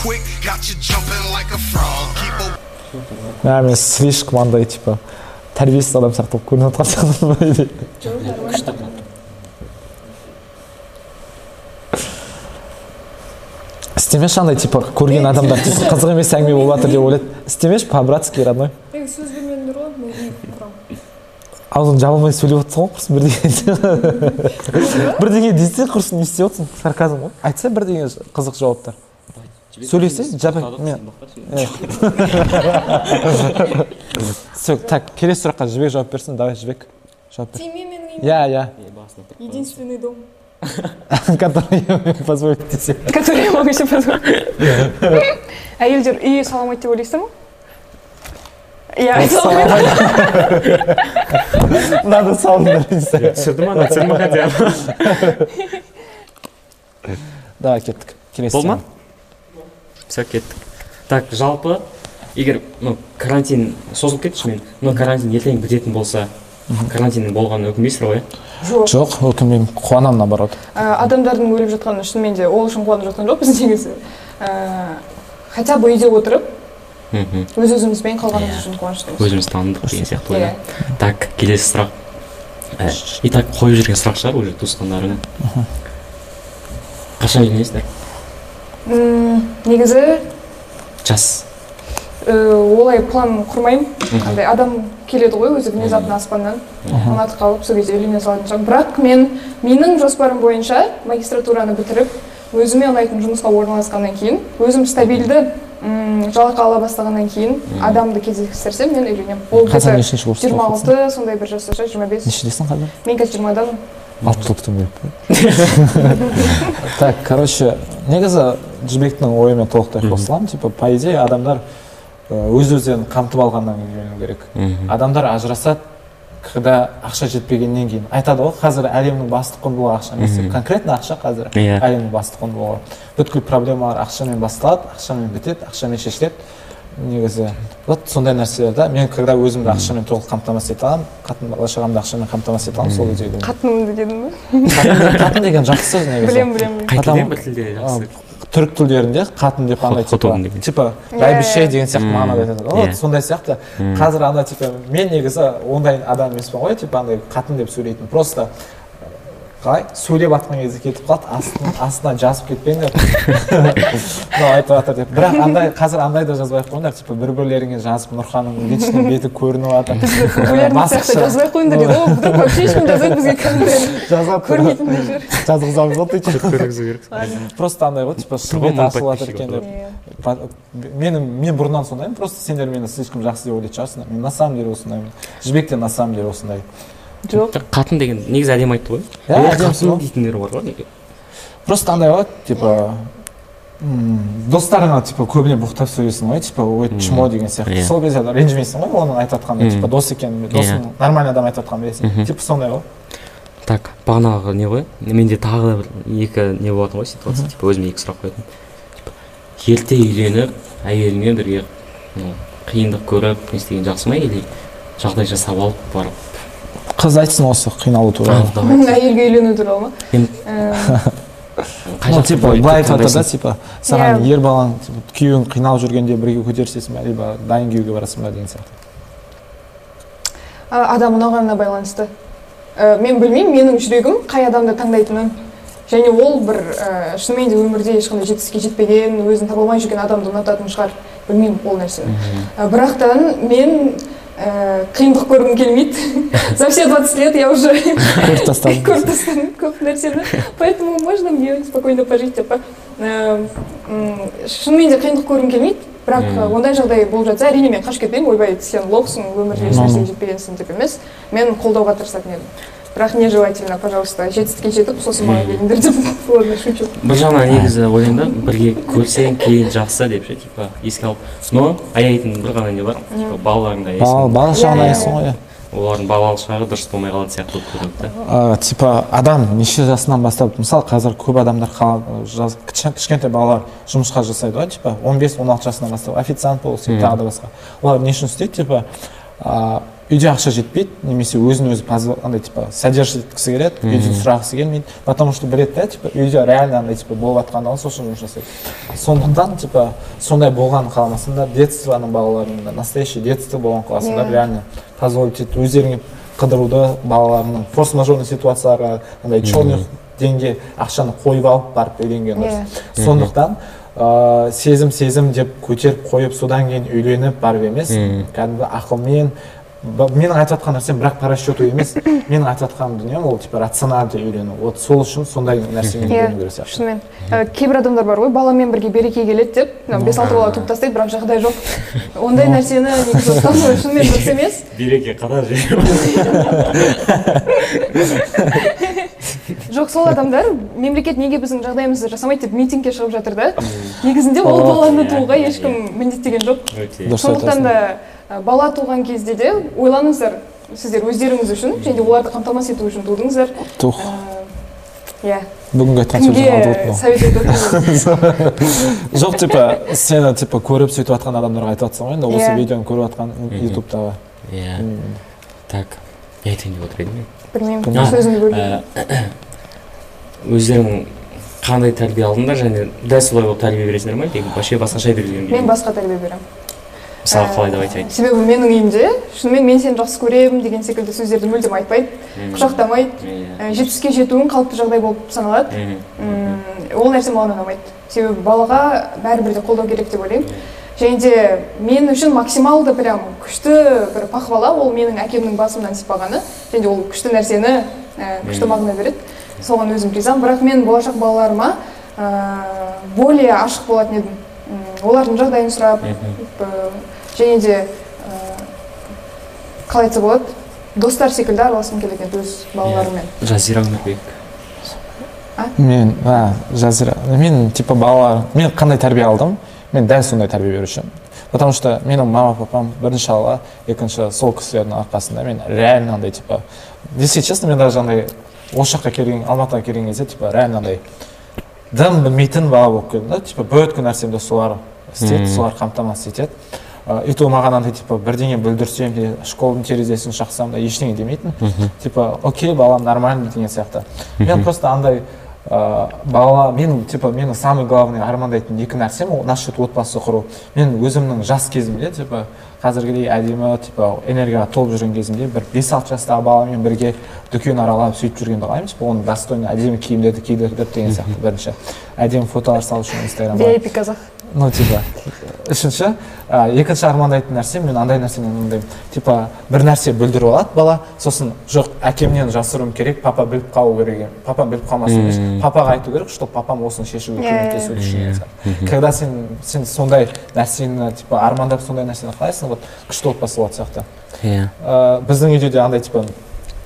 quick, got you jumping like a frog. Keep мен слишком андай типа тәрбиесіз адам сияқты болып көрініп жатқан сияқтымын істемеші андай типа көрген адамдар қызық емес әңгіме болып жатыр деп ойлайды істемеші по братски родной сөз бермедіңдер ғой мен жаба сөйлеп отырсың ғой құрсын бірдеңе бірдеңе десе құрсын не істеп отырсың сарказм ғой айтса бірдеңе қызық жауаптар сөйлесе жапа мен все так келесі сұраққа жібек жауап берсін давай жібек жауап бер. Тиме менің иә иә единственный дом. Который позволит десе который я могу себе позволить. Әйелдер үй саламайды деп ойлайсыздар ма иә надо салыңдар түсірді ма түсірді ма хотя давай кеттік келесі болды ма все кеттік. Так жалпы егер ну карантин созылып кетті шынымен но карантин ертең бітетін болса карантиннің болғанына өкінбейсіздер ғой иә жоқ. Жоқ өкінбеймін. Қуанамын наоборот. Ә, адамдардың өліп жатқаны шынымен де ол үшін қуанып жатқан жоқпыз негізі. Ә, хотя бы үйде отырып мхм. өз өзімізбен қалғанымыз үшін қуаныштымыз. Өзіміз таныдық деген сияқты ғой иә. Так келесі сұрақ. Ә, и так қойып жүрген сұрақ шығар уже туысқандарың қашан үйленесіздер М, негізі жас. Олай план құрмаймын. Андай адам келеді ғой өзі внезапно аспаннан. Ұнатып қалып сол кезде үйлене салатын шығармын. Бірақ мен менің жоспарым бойынша магистратураны бітіріп өзіме ұнайтын жұмысқа орналасқаннан кейін өзім стабильді жалақы ала бастағаннан кейін адамды кездестірсем мен үйленемін. Ол қазір жиырма алты сондай бір жаста шығар жиырма бес. Нешедесің қазір? Мен қазір жиырмадамын жыл күтуім керек так короче негізі жібектің ойымен толықтай қосыламын. Типа по идее адамдар өз өздерін қамтып алғаннан кейін үйлену керек адамдар ажырасады когда ақша жетпегеннен кейін. Айтады ғой қазір әлемнің басты құндылығы ақша емес деп конкретно ақша қазір Иә. әлемнің басты құндылығы бүткіл проблемалар ақшамен басталады ақшамен бітеді ақшамен шешіледі. Негізі вот сондай нәрселер да. Мен когда өзімді ақшамен толық қамтамасыз ете аламын қатын бала шағамды ақшамен қамтамасыз ете аламын сол кезде үйленемін. қатынымды дедің ба? Қатын деген жақсы сөз негізі. білемін білемін қай тілде бір тілде жақсы? түрік тілдерінде қатын деп андай типа типа Иә, бәйбіше иә. деген сияқты мағынада айтады. Иә. вот сондай сияқты. Қазір ана типа мен негізі ондай адам емеспін ғой типа андай қатын деп сөйлейтін. Просто қалай? Сөйлеп жатқан кезде кетіп қалады астына астына жазып кетпеңдер мынау айтып жатыр деп. Бірақ андай қазір андай да жазбай ақ қойыңдар типа бір бірлеріңе жазып нұрханның личный беті көрініп жатыр. Жазбай ақ қойыңдар дейді. Ғой вдруг вообще ешкім жазбайды бізге комментарий жазады. Көрмейтіндей шығар жазғызамыз ғой көргізу керек. Просто андай ғой типа шын беті ашылып жатыр екен деп. Менің мен бұрыннан сондаймын просто сендер мені слишком жақсы деп ойлайтын шығарсыңдар. Мен на самом деле осындаймын. Жібек те на самом деле осындай жоқ. Қатын деген негізі әдемі айтты ғой. Иә, қатын дейтіндер бар ғой просто андай ғой типа достарыңа типа көбіне боқтап сөйлейсің ғой типа ой чмо деген сияқты. Иә. сол кезде ренжімейсің ғой оның айтып жатқанына типа дос екенін досың Иә. нормальный адам айтып жатқанын білесің типа сондай ғой. Так бағанағы не ғой? Менде тағы да бір екі не болатын ғой ситуация. Типа өзіме екі сұрақ қоятын. Типа ерте үйленіп әйеліңмен бірге қиындық көріп не істеген жақсы ма или жағдай жасап алып барып? Қыз айтсын осы қиналу «А, туралы. Давай». әйелге үйлену туралы ма? Э, ну типа былай айтып жатыр да типа саған Иә. ер балаң күйеуің қиналып жүргенде бірге көтерісесің ба либо дайын күйеуге барасың ба деген сияқты? А, адам ұнағанына байланысты. Ә, мен білмеймін менің жүрегім қай адамды таңдайтынын. Және ол бір ә, шынымен де өмірде ешқандай жетістікке жетпеген өзін таба алмай жүрген адамды ұнататын шығар. Білмеймін ол нәрсені. Ә, бірақтан мен қиындық көргім келмейді за все 20 лет я уже көріп тастадым көріп тастадым көп нәрсені поэтому можно мне спокойно пожить деп шынымен де қиындық көргім келмейді бірақ ондай жағдай болып жатса әрине мен қашып кетпеймін ойбай сен лохсың өмірде еш нәрсеге жетпегенсің деп емес мен қолдауға тырысатын едім бірақ нежелательно пожалуйста. Жетістікке жетіп сосын маған келіңдер деп ладно шучу. Бір жағынан негізі ойлаймын да бірге көрсең кейін жақсы деп ше типа еске алып. Но аяйтын бір ғана не бар. Типа балаларыңды бала аяйсың бала шағын Иә, иә, аяйсың ғой. Иә олардың балалық шағы дұрыс болмай қалатын сияқты болып көрінеді да. Типа адам неше жасынан бастап мысалы қазір көп адамдар кішкентай балалар жұмысқа жасайды ғой типа 15-16 жасынан бастап официант бол сөйтіп тағы да басқа. Олар не үшін істейді типа үйде ақша жетпейді немесе өзін өзі андай типа содержать еткісі келеді үйден сұрағысы келмейді потому что біледі да типа үйде реально андай типа болып жатқандығын сол үшін жұмыс жасайды. Сондықтан типа сондай болғанын қаламасаңдар детствоның балаларыңда настоящий детство болған қаласыңдар Иә. реально позволить етіп өздеріңе қыдыруды балаларының форс мажорный ситуацияларға андай черный деньге ақшаны қойып алып барып үйленген Иә. дұрыс сондықтан ыыы сезім сезім деп көтеріп қойып содан кейін үйленіп барып емес кәдімгі ақылмен менің айтып жатқан нәрсем бірақ по расчету емес. Менің айтып жатқан дүнием ол типа рационально үйлену вот сол үшін сондай нәрсемен иә үйлену керек сияқты. шынымен. Ә, кейбір адамдар бар ғой баламен бірге береке келеді деп мына бес алты бала туып тастайды бірақ жағдай жоқ. Ондай нәрсені негізі ұстану шынымен дұрыс емес. береке қадар жоқ сол адамдар мемлекет неге біздің жағдайымызды жасамайды деп митингке шығып жатыр да? Негізінде ол баланы иә, тууға иә, ешкім міндеттеген жоқ. Сондықтан да бала туған кезде де ойланыңыздар сіздер өздеріңіз үшін және оларды қамтамасыз ету үшін тудыңыздар. Тух. Иә. Бүгінгі айтқан сөзің жоқ типа сені типа көріп сөйтіп жатқан адамдарға айтып жатсың ғой енді осы Иә. видеоны көріп жатқан ютубтағы. Иә. Так не айтайын деп отыр едім мен білмеймін сөзіңді бөлдім өздерің қандай тәрбие алдыңдар және дәл солай болып тәрбие бересіңдер ма или вообще басқаша берілген мен басқа тәрбие беремін. Мысалы қалай деп айтайын себебі менің үйімде шынымен мен сені жақсы көремін деген секілді сөздерді мүлдем айтпайды құшақтамайды ә, жетістікке жетуің қалыпты жағдай болып саналады. Ол нәрсе маған ұнамайды. Себебі балаға бәрібір де қолдау керек деп ойлаймын. Және де мен үшін максималды прям күшті бір похвала ол менің әкемнің басымнан сипағаны. Және де ол күшті нәрсені ә, күшті мағына береді. Соған өзім ризамын. Бірақ мен болашақ балаларыма ә, более ашық болатын едім. Олардың жағдайын сұрап және де ә, қалай айтса болады? Достар секілді араласқым келеді еді өз балаларыммен. Жазира өмірбек. Мен а жазира мен типа балалар мен қандай тәрбие алдым? Мен дәл сондай тәрбие берушімін потому что менің мама папам бірінші алла екінші сол кісілердің арқасында мен реально андай типа если честно мен даже андай осы жаққа келген алматыға келген кезде типа реально андай дым білмейтін бала болып келдім да. Типа бүткіл нәрсемді солар істейді солар қамтамасыз етеді. И то маған андай типа бірдеңе бүлдірсем де школдың терезесін шақсам да ештеңе демейтін. Типа окей балам нормально деген сияқты. Мен просто андай ә, бала мен типа менің самый главный армандайтын екі нәрсем ол насчет отбасы құру. Мен өзімнің жас кезімде типа қазіргідей әдемі типа энергияға толып жүрген кезімде бір бес алты жастағы баламен бірге дүкен аралап сөйтіп жүргенді қалаймын. Типа оның достойный әдемі киімдерді кидіріп деген сияқты бірінші. Әдемі фотолар салу үшін инстаграмға. Казах ну типа үшінші ә, екінші армандайтын нәрсем мен андай нәрсені мындаймын типа бір нәрсе бүлдіріп алады бала сосын жоқ әкемнен жасыруым керек папа біліп қалу керек папа біліп қалмасын емес папаға айту керек чтобы папам осыны шешуге Иә, иә, көмектесу үшін деген сияқты. когда сен сен сондай нәрсені типа армандап сондай нәрсені қалайсың вот күшті отбасы болады сияқты. Иә. Ә, біздің үйде де андай типа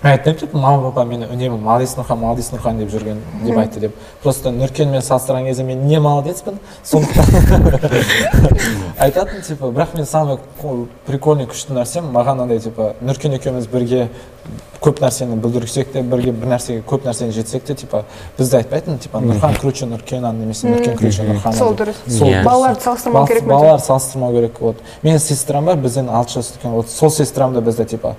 мен айтпаймын типа мама папа мені үнемі молодец нұрхан молодец нұрхан деп жүрген деп айтты деп. Просто нұркенмен салыстырған кезде мен не молодецпін сондықтан айтатын типа бірақ мен самый прикольный күшті нәрсем маған андай типа нұркен екеуміз бірге көп нәрсені бүлдірсек те бірге бір нәрсеге көп нәрсені жетсек те типа бізді айтпайтын типа нұрхан круче нұркенан немесе нұркен круче нұрхан сол дұрыс. Сол балаларды салыстырмау керек балалар салыстырмау керек вот. Менің сестрам бар бізден алты жас үлкен вот сол сестрам да бізді типа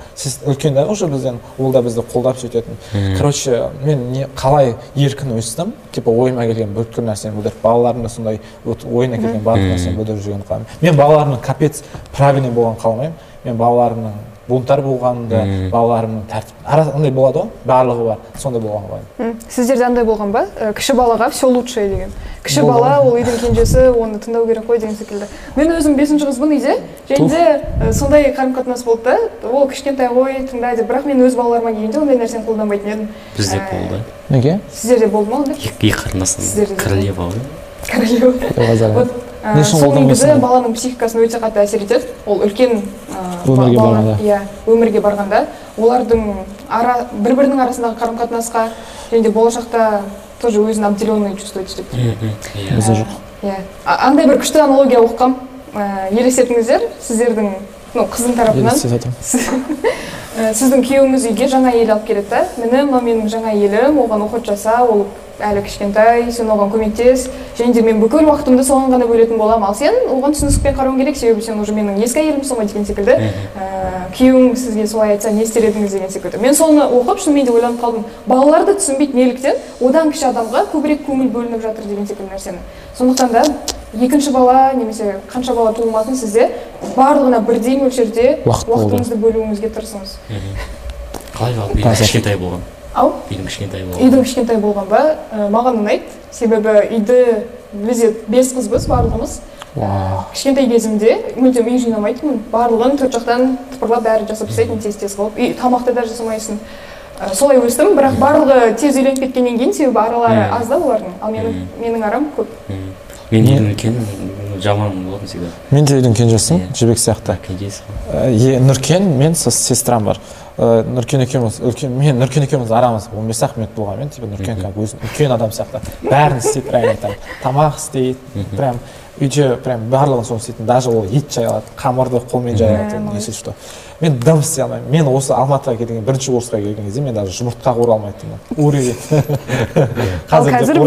үлкен да уже бізден ол да бізді қолдап сөйтетін. Короче мен не қалай еркін өстім типа ойыма келген бүткіл нәрсені білдіріп балаларым да сондай вот ойына келген барлық нәрсені білдіріп жүргенін қалаймын мен балаларымның капец правильный болғанын қаламаймын. Мен балаларымның бунтарь болғанын да балаларымның тәртіп андай болады ғой барлығы бар сондай қалаймын М, сіздерде андай болған ба? Ә, кіші балаға все лучшее деген. Кіші Болған. бала ол үйдің кенжесі оны тыңдау керек қой деген секілді. Мен өзім бесінші қызбын үйде және де ә, сондай қарым қатынас болды да ол кішкентай ғой тыңда деп бірақ мен өз балаларыма келгенде ондай нәрсені қолданбайтын едім. Бізде Ә, болды. Неге? сіздерде болды ма ондай? Екі қарындасым королева ғой. Королева. Вот Не үшін сол негізі баланың психикасына өте қатты әсер етеді ол үлкен ә, Өмірге ба- барғанда. иә өмірге барғанда олардың ара бір бірінің арасындағы қарым қатынасқа және де болашақта тоже өзін обделенный чувствовать етеді иә бізде жоқ. Иә. Андай бір күшті аналогия оқығам. Ә, елестетіңіздер сіздердің ну қыздың тарапынан. сіздің күйеуіңіз үйге жаңа әйел алып келеді. Да міне мынау менің жаңа әйелім оған уход жаса ол әлі кішкентай сен оған көмектес. Және де мен бүкіл уақытымды соған ғана бөлетін боламын. Ал сен оған түсіністікпен қарауың керек себебі сен уже менің ескі әйелімсің ғой деген секілді. Ә, күйеуің сізге солай айтса не істер едіңіз деген секілді. Мен соны оқып шынымен де ойланып қалдым. Балалар да түсінбейді неліктен. Одан кіші адамға көбірек көңіл бөлініп жатыр деген секілді нәрсені. Сондықтан да екінші бала немесе қанша бала туылмасын сізде барлығына бірдей мөлшерде уақытыңызды бөлуіңізге тырысыңыз. Қалай қалды үйдің кішкентай болған. Ау? Үйдің кішкентай болған. Үйдің кішкентай болған ба? Ә, маған ұнайды. Себебі үйді бізде бес қызбыз барлығымыз. Кішкентай кезімде мүлдем үй жинамайтынмын. Барлығын төрт жақтан тыпырлап бәрі жасап тастайтын тез тез қылып. Үй тамақты да жасамайсың. Ә, солай өстім бірақ барлығы тез үйленіп кеткеннен кейін себебі аралары аз да олардың. Ал менің менің арам көп. Мен үйдің жаман болатын всегда мен де үйдің кенжесімін жібек сияқты. Кенжесі е, нұркен мен сестрам бар. Ә, нұркен екеуміз үлкен мен нұркен екеуміз арамыз. Он бес ақ минут болғанмен типа нұркен как өзі үлкен адам сияқты. Бәрін істейді прям айтамын. Тамақ істейді прям үйде прям барлығын соны істейтін даже ол ет жай алады қамырды қолмен жай алады если что. Мен дым істей алмаймын. Мен осы алматыға келген бірінші орысқа келген кезде мен даже жұмыртқа қуыра алмайтынмын. Ал қазір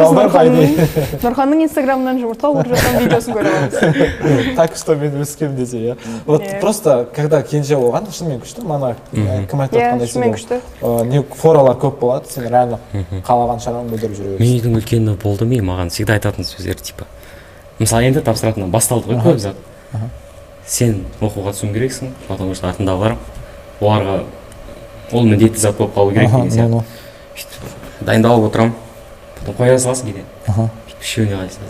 нұрханның инстаграмынан жұмыртқа қуырып жатқан видеосын көре аламыз. Так что мен өскем десе иә. Вот Иә. просто когда кенже болған шынымен күшті мана ә, кім айтып иә жатқандай шынымен күшті. не форалар көп болады сен реально қалаған шаруаңды бүлдіріп жүре мен бересің үйдің үлкені болды мен маған всегда айтатын сөздер типа мысалы енді тапсыратын басталды ғой көп зат. Сен оқуға түсуің керексің потому что артында бар оларға ол міндетті зат болып қалу керек деген сияқты. Сөйтіп дайындалып отырамын потом қоя саласың кейде. Аха. үшеуіне қарайсың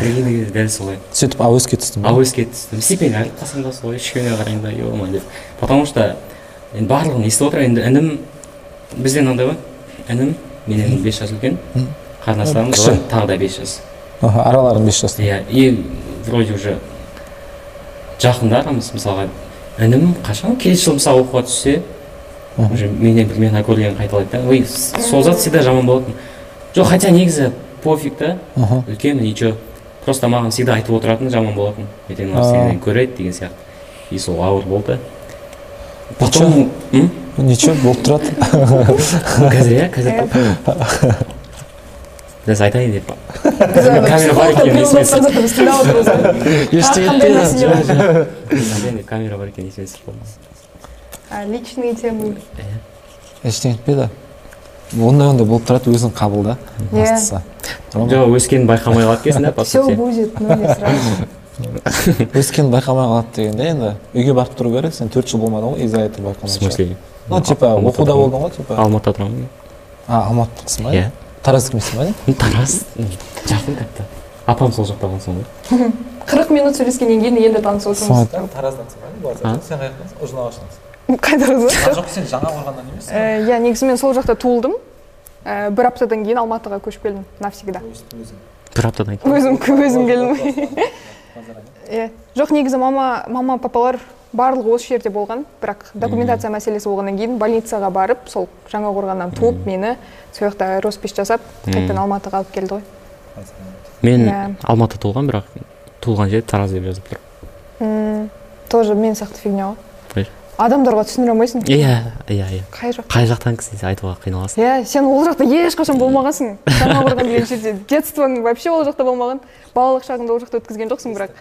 кірген кезде дәл солай. Сөйтіп әуеске түстім әуеске түстім. Стипендия алып қалсам да солай үшеуіне қараймын да ема деп. Потому что енді барлығын естіп отырамын енді інім бізде мынандай ғой. Інім менен бес жас үлкен. Қарындастарымыз Кіші. олар тағы да бес жас. Аха, араларың бес жаста иә и вроде уже жақындармыз мысалға інім қашан келесі жылы мысалы оқуға түссе уже менен примерно көргенін қайталайды да. Ой сол зат всегда жаман болатын. Жоқ хотя негізі пофиг та Аха. үлкен ничего. Просто маған всегда айтып отыратын жаман болатын. Ертең мынау сенен көреді деген сияқты. И сол ауыр болды. Потом ничего болып тұрады. Қазір иә қазір biraz айтайын деп камера бар екенін есіме жатқан түсіріп затты біз тыңдап отырмыз ғой ештеңе қандай етпейді нәрсе деп жатыр? айтайын деп камера бар екенін есіме түсіріп қалдым А, личные темы ештеңе етпейді ондай ондай болып тұрады өзің қабылда бастысы жоқ өскенін байқамай қалады екенсің да по все будет ну не сразу өскенін байқамай қалады дегенде енді үйге барып тұру керек сен төрт жыл болмадың ғой из-за этого в смысле? ну типа оқуда болдың ғой типа. Алматыда тұрамын а алматылықсың ба? Иә тараздікімсің ба не? тараз жақын тіпті апам сол жақта болсын ғой қырық минут сөйлескеннен кейін енді танысып отырмыз. Тараздансың ба сен қай жақтансың қызы жоқ сен жаңа қорғаннан емес иә негізі мен сол жақта туылдым. Ә, бір аптадан кейін алматыға көшіп келдім навсегда. Бір аптадан кейін. Өзім өзім келдім. иә жоқ негізі мама мама папалар барлығы осы жерде болған. Бірақ документация мәселесі болғаннан кейін больницаға барып сол жаңақорғаннан туып мені сол жақта роспись жасап қайтадан алматыға алып келді ғой. Мен алматыда туылған бірақ туылған жер тараз деп жазып тұр. Тоже мен сияқты фигня ғой. Адамдарға түсіндіре алмайсың. Иә иә иә. Қай жақ? Қай жақтан десе айтуға қиналасың? Иә сен ол жақта ешқашан болмағансың. Жаңақорған деген жерде. Детствоң вообще ол жақта болмаған. Балалық шағыңды ол жақта өткізген жоқсың бірақ.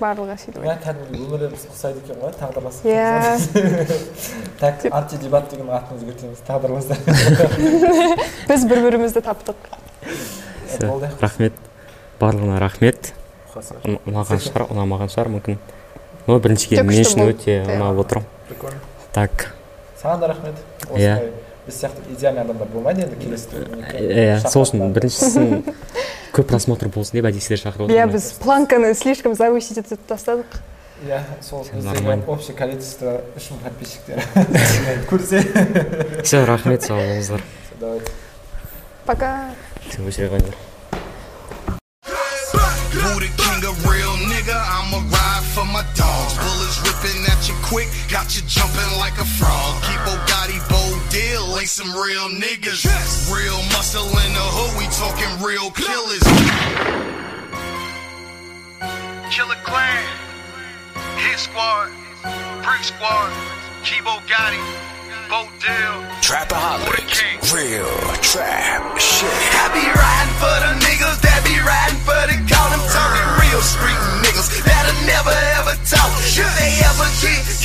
Барлығы сөйтіп иә кәдімгідей өмірлеріміз ұқсайды екен ғой тағдырлас иә. так арти дебат деген атын өзгертеміз тағдырластар біз бір бірімізді таптық болды. рахмет. Барлығына рахмет. Ұнаған шығар ұнамаған шығар. Мүмкін но бірінші Жоқ, мен үшін өте Иә. ұнап отырмын. Прикольно. Так. Саған да рахмет. Иә. осындай біз сияқты идеальный адамдар болмайды енді келесі иә сол үшін біріншісін көп просмотр болсын деп әдейі сіздерді шақырып иә отырмын біз планканы слишком завысить етіп тастадық иә сол біздегі нормально. общее количество үш мың подписчиктер көрсе все рахмет сау болыңыздар давайте пока все өшіре қойыңдар Who the king of real nigga? I'ma ride for my dogs. Bullets ripping at you quick, got you jumping like a frog. Keep Bugatti ain't some real niggas. Real muscle in the hood, we talking real killers. Killer Clan, Hit Squad, Brick Squad, Kibo Gotti, Bo Deal. Trapaholics, real trap shit. I be riding for the niggas that be riding for the call. I'm talking real street niggas that'll never ever talk. If they ever get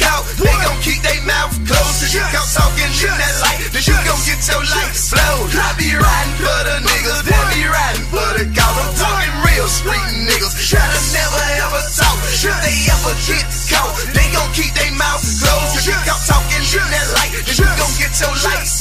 they gon' keep their mouth closed Cause you come talking in that light. Then you gon' get your life slowed I be riding for the niggas They be riding for the cause. I'm talking real street niggas Should've never ever talk. Should they ever get caught. They gon' keep their mouth closed Cause you come talking in that light. Then you gon' get your life